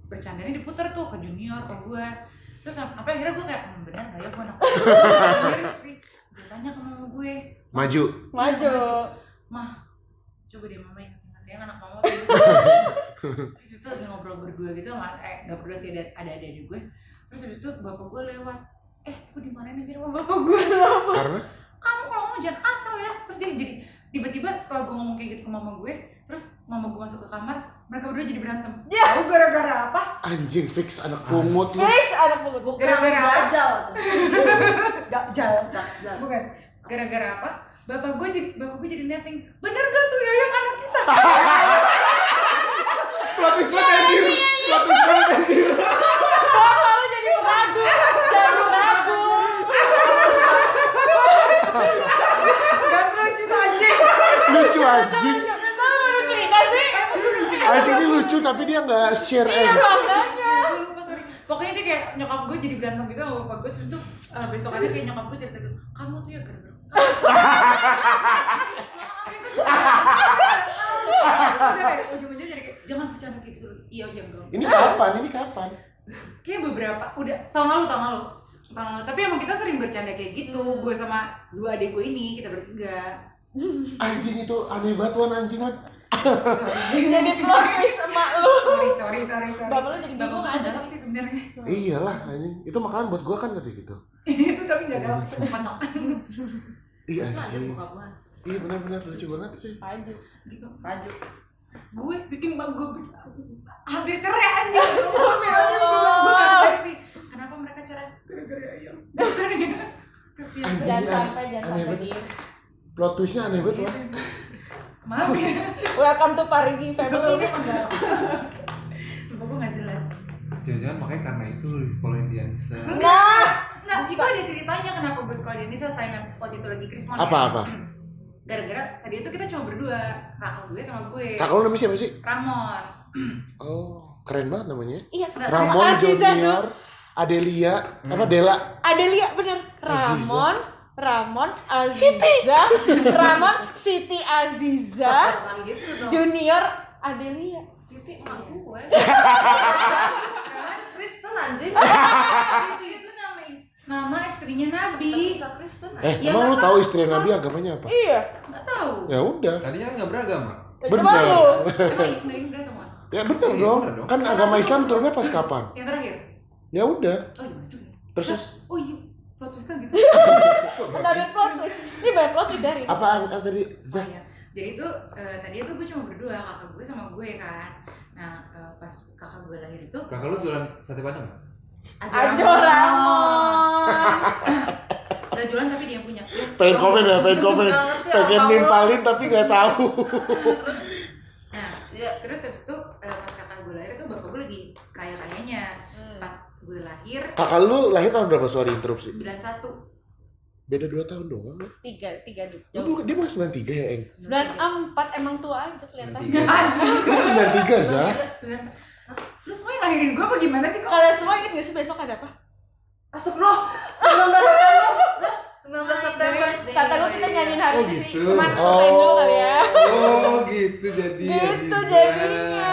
bercandanya diputer tuh ke junior ke gue terus apa akhirnya gue kayak hmm, bener gak ya gue anak sih gue tanya ke mama gue Maju. Maju. mah coba deh mama inget-inget ya anak mama terus itu lagi ngobrol berdua gitu sama eh nggak berdua sih ada ada ada di gue. Terus habis itu bapak gue lewat eh gue dimarahin aja sama bapak gue. Karena? Kamu kalau ngomong jangan asal ya. Terus dia jadi tiba-tiba setelah gue ngomong kayak gitu ke mama gue terus mama gue masuk ke kamar mereka berdua jadi berantem. Tahu gara-gara apa? Anjing fix anak pungut lu. Fix anak pungut. Bukan Gara-gara dajal Dajal. bukan gara-gara apa bapak gue jadi bapak gue jadi netting bener gak tuh ya yang anak kita Plot twist banget anjir. Plot twist banget anjir. Bapak lu jadi peragu. Jadi peragu. gak lucu tuh anjing Lucu anjing. Ini lucu tapi dia nggak share. Makanya. gue lupa sorry pokoknya dia kayak nyokap gue jadi berantem gitu sama bapak gue terus itu uh, besokannya kayak nyokap gue cerita gitu kamu tuh ya gara-gara ujung-ujungnya jadi kayak jangan bercanda kayak gitu iya iya enggak Ini kapan? Ini kapan? kayak beberapa udah tahun lalu tahun lalu tahun lalu tapi emang kita sering bercanda kayak gitu gue sama dua adik gue ini kita bertiga Anjing itu aneh banget Wan anjing Wan. Jadi plot twist emak lu. sorry sorry sorry sorry Bapak lu jadi bingung gue ada sih sebenarnya Iyalah anjing. Itu makanan buat gua kan tadi gitu. itu tapi nggak galak kocak Iya anjing. gue Iya benar-benar lucu banget sih. Maju. gitu Maju. gue bikin bang gue hampir cerai anjing gue gue nggak tahu sih kenapa mereka cerai gara-gara ayam Kasian. Anjing, Jangan sampai, jangan aneh sampai dir. Plot twistnya aneh banget Wan. maaf ya Welcome to Parigi family. gue enggak bapak gue nggak jelas Jangan-jangan makanya karena itu lu di sekolah di Anissa. Enggak. Nggak itu ada ceritanya kenapa gue sekolah di Indonesia selain waktu itu lagi Krismon Apa apa? gara-gara tadi itu kita cuma berdua kakak gue sama gue Kakak lu namanya siapa sih? Ramon Oh, keren banget namanya. Iya. Nggak, Ramon Aziza Junior, Adelia, apa Dela? Adelia bener. Aziza. Ramon, Ramon Aziza Ramon Siti Aziza gitu dong. Junior Adelia Siti emak gue. Kristen anjing. Nama istrinya Nabi Bisa Kristen Eh, Ya, emang lu tahu istri Nabi agamanya apa? iya nggak tahu Ya udah. Tadinya kan nggak beragama. Kan Ya bener Iya, dong. Kan agama Islam turunnya pas kapan? yang terakhir Ya udah. oh iya Terus oh iya plot twistnya gitu ada plot twist ini banyak plot twist hari ini apaan ah, tadi? Oh Zah. iya. Jadi itu eh, tadi itu gue cuma berdua kakak gue sama gue kan. Nah eh, pas kakak gue lahir itu Kakak lu jualan sate padang? Ajo Ramon Gak jualan tapi dia yang punya. Pengen komen ya, pengen komen. Pengen nimpalin tapi nggak tahu. Nah Iya. terus habis itu eh, pas kakak gue lahir itu bapak gue lagi kaya kayanya. Hmm. Pas gue lahir Kakak lu lahir tahun berapa? Sorry interupsi. 91 Beda 2 tahun doang. ya? tiga tiga jauh dia masih 93 ya, Eng? sembilan empat emang tua aja kelihatan 93. Lu 93, Zah? Sembilan Lu semua yang lahirin gue apa gimana sih kok? kalian semua ingat gak sih besok ada apa Astagfirullah. 19 September. 19 September. kata gue kita nyanyiin hari Oh, ini sih gitu. cuman selesai dulu kali ya Oh gitu jadi. gitu jadinya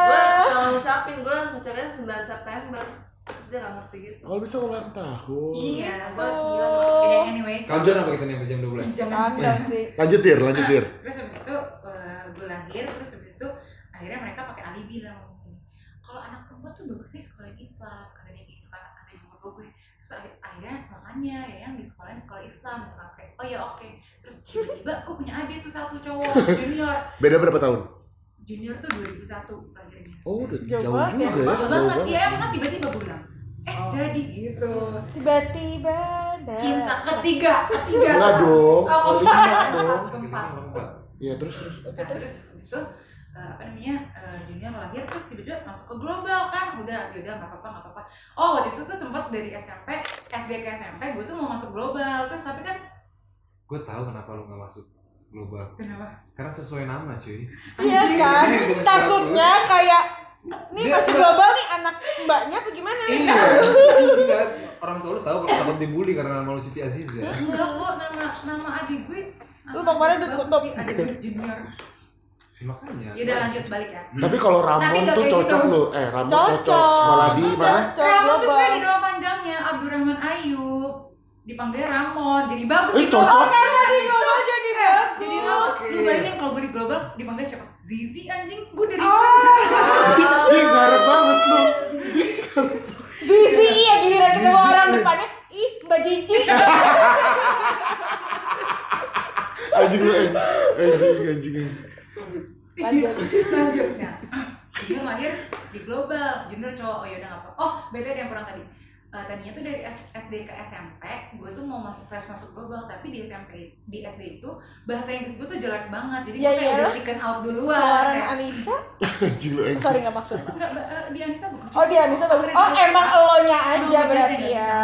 Gue kalau ngucapin gue ngucapin 9 September. Terus dia gak ngerti gitu. Oh, bisa ulang tahun. Iya. Gue 9 Jadi anyway. Lanjut apa kita nih sampai jam 12? Jangan Kagak sih Lanjut, Tir, lanjut, Tir. terus habis itu eh, gue lahir terus habis itu akhirnya mereka pakai alibi lah kalau anak perempuan tuh bagusnya di sekolah Islam kata dia gitu kan kata ibu bapak gue terus akhir- akhirnya makanya ya yang di sekolah sekolah Islam gitu kan Terus kayak oh ya oke terus tiba-tiba gue punya adik tuh satu cowok junior Beda berapa tahun? junior tuh 2001 lahirnya Oh, udah Jauh jauh, ya. juga ya. Jauh banget dia emang kan tiba-tiba gue bilang eh Oh. jadi gitu tiba-tiba cinta ketiga ketiga Enggak dong, Oh, kali keempat. lima dong. Keempat. Iya, terus terus. Nah, terus habis eh, apa namanya eh, junior lahir terus tiba-tiba masuk ke global kan udah ya udah nggak apa-apa nggak apa-apa oh waktu itu tuh sempat dari SMP SD ke SMP gue tuh mau masuk global terus tapi kan Gue tahu kenapa lu nggak masuk global. kenapa Karena sesuai nama cuy. iya kan takutnya kayak nih Dia- masih global nih anak mbaknya apa gimana Iya. Enggak. Orang tua lu tahu kalau takut dibully karena nama lu Siti Aziza. enggak kok nama nama adik gue Lu Dut? bagus Tutup. adik junior Makanya. ya udah lanjut balik ya Tapi kalau Tapi Ramon tuh cocok gitu. Eh, Ramon Cocok. cocok. Sekolah di mana? Ramon tuh sebenarnya di nama panjangnya Abdurrahman Ayub dipanggil Ramon jadi bagus Eh, gitu. cocok. karena di global jadi bagus jadi bagus Oke. lu bayangin kalau gue di global dipanggil siapa Zizi anjing gue dari Oh. Dia, ngarep banget lu. Zizi iya giliran ketemu orang depannya ih mbak Cici Anjing lu, Eng. Anjing, anjing. anjing. Lanjut. Lanjut nah dia lahir di global. Junior cowok. Oh yaudah apa oh beda ada yang kurang tadi. Eh, tadinya tuh dari S- SD ke SMP gue tuh mau masuk tes masuk global. Tapi di SMP di SD itu bahasa Inggris gue tuh jelek banget. Jadi Ya gue kayak udah iyalah. chicken out duluan keluaran kayak Anissa? Sorry nggak maksud. Enggak, Mbak, eh, di Anissa bagus oh di Anissa bagus oh emang elonya aja berarti ya.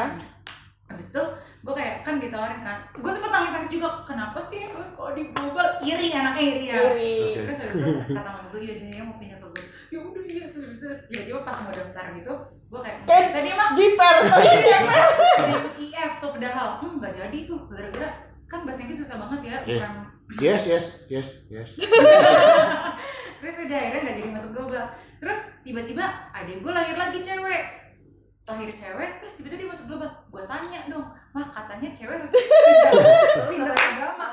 Habis itu gue kayak kan ditawarin kan. Gue sempet nangis-nangis juga kenapa sih gue sekolah di global iri anaknya iri ya. Iri. terus habis itu kata mama gue ya dia mau pindah ke gue ya udah iya. Terus habis itu tiba-tiba pas mau daftar gitu gue kayak Kan bisa dia mah jiper. Ikut IF tuh padahal hmm nggak jadi tuh gara-gara kan bahasa Inggris susah banget ya Iya. bukan. Yes, yes, yes, yes. terus udah akhirnya nggak jadi masuk global. Terus tiba-tiba adek gue lahir lagi cewek. Lahir cewek terus tiba-tiba dia masuk global. Gue tanya dong mah katanya cewek harus pindah agama.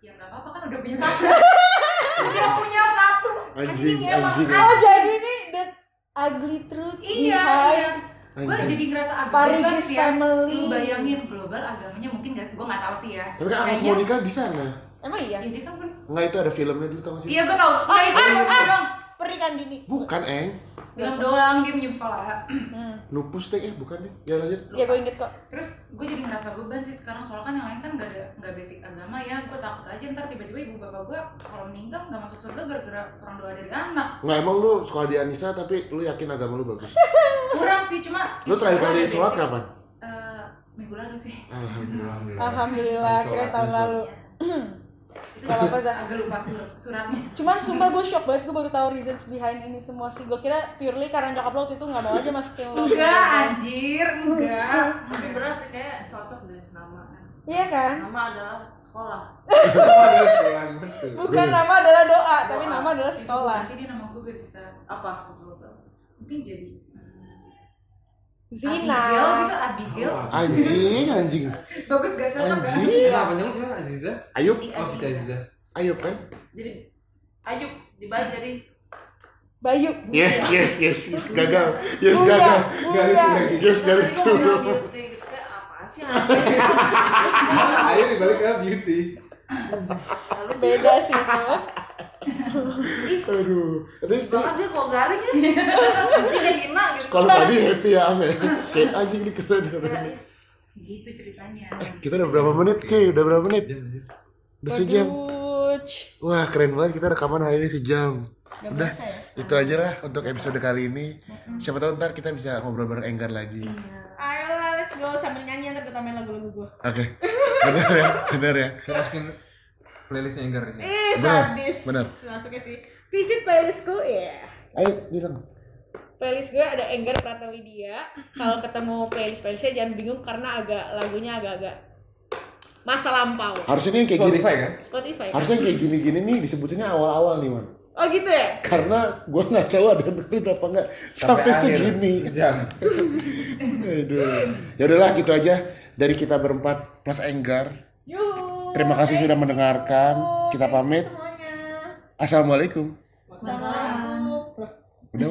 Ya nggak apa-apa kan udah punya satu. Udah punya satu. Anjing, emang. anjing. oh jadi ini the ugly truth iya iya. Gue Anjing. jadi ngerasa agak Parigis bebas ya. family. Lu bayangin global agamanya mungkin gak gue nggak tahu sih ya. Tapi kan Agnes Monica di sana. emang iya? Ya dia kan Enggak itu ada filmnya dulu tau gak sih? iya gue tahu. Ah itu film doang pernikahan dini Bukan, Eng. film doang dia minjem sekolah hmm. Lupus teh eh bukan deh. Ya lanjut. ya gue inget kok terus gue jadi ngerasa beban sih sekarang soalnya kan yang lain kan gak ada nggak basic agama ya gue takut aja ntar tiba-tiba ibu bapak gue kalau meninggal nggak masuk surga gara-gara kurang doa dari anak Nggak emang lu sekolah di Anissa tapi lu yakin agama lu bagus. kurang sih cuma Lu terakhir kali Ada sholat kapan? Eh, minggu lalu sih Alhamdulillah. alhamdulillah kira tahun lalu Iya. Gak apa-apa Zah. agak lupa sur- suratnya Cuman sumpah gue shock banget gue baru tahu reasons behind ini semua sih. Gue kira purely karena nyokap lo waktu itu gak mau aja masukin lo. enggak anjir enggak Tapi bener sih kayak cocok deh nama. Iya kan? Nama adalah sekolah. Waduh, sekolah betul. Bukan nama adalah doa, tapi Doa. nama adalah sekolah. nanti dia nama gue biar bisa Apa? mungkin jadi Zina. Abigail gitu Abigail Anjing, anjing. bagus gak cocok kan Anjing. Nah, panjang lu siapa Aziza? Ayub, Oh, si Aziza. Ayub kan? Jadi Ayub dibalik jadi Bayu. Yes, yes, yes, yes, gagal. Yes, Buya, gagal. Gak lucu Buya. lagi. Yes, gak lucu. gitu kayak apaan sih anjing? Ayo dibalik ke beauty. Lalu sih Beda sih. Aduh. Sekolah dia kok garing ya? Hina gitu. kalau tadi happy ya Ame. Kayak anjing nih keren keren. yes. gitu ceritanya Kita udah berapa menit sih? Udah berapa menit? Udah sejam. Wah keren banget kita rekaman hari ini sejam. Gak Udah, ya? itu aja lah untuk episode kali ini. Siapa tahu ntar kita bisa ngobrol bareng Enggar lagi. Ayo lah, let's go sambil nyanyi ntar kita main lagu-lagu gue. Oke, benar ya, benar ya. Kita masukin playlistnya Enggar di sini. Ih, Bener, sadis. bener. Masuknya sih. Visit playlistku ya. Ayo bilang. Playlist gue ada Enggar Pratawidya. Kalau ketemu playlist playlistnya jangan bingung karena agak lagunya agak-agak masa lampau. Harusnya yang kayak gini. Spotify kan? Spotify. Harusnya yang kayak gini-gini nih disebutinnya awal-awal nih man. Oh gitu ya? Karena gua nggak tahu ada dengerin apa enggak sampai, akhir, segini. Sejam. Aduh. Ya udahlah gitu aja dari kita berempat plus Enggar. Yuk. Terima kasih sudah mendengarkan. Kita pamit. Assalamualaikum. Assalamualaikum. Udah.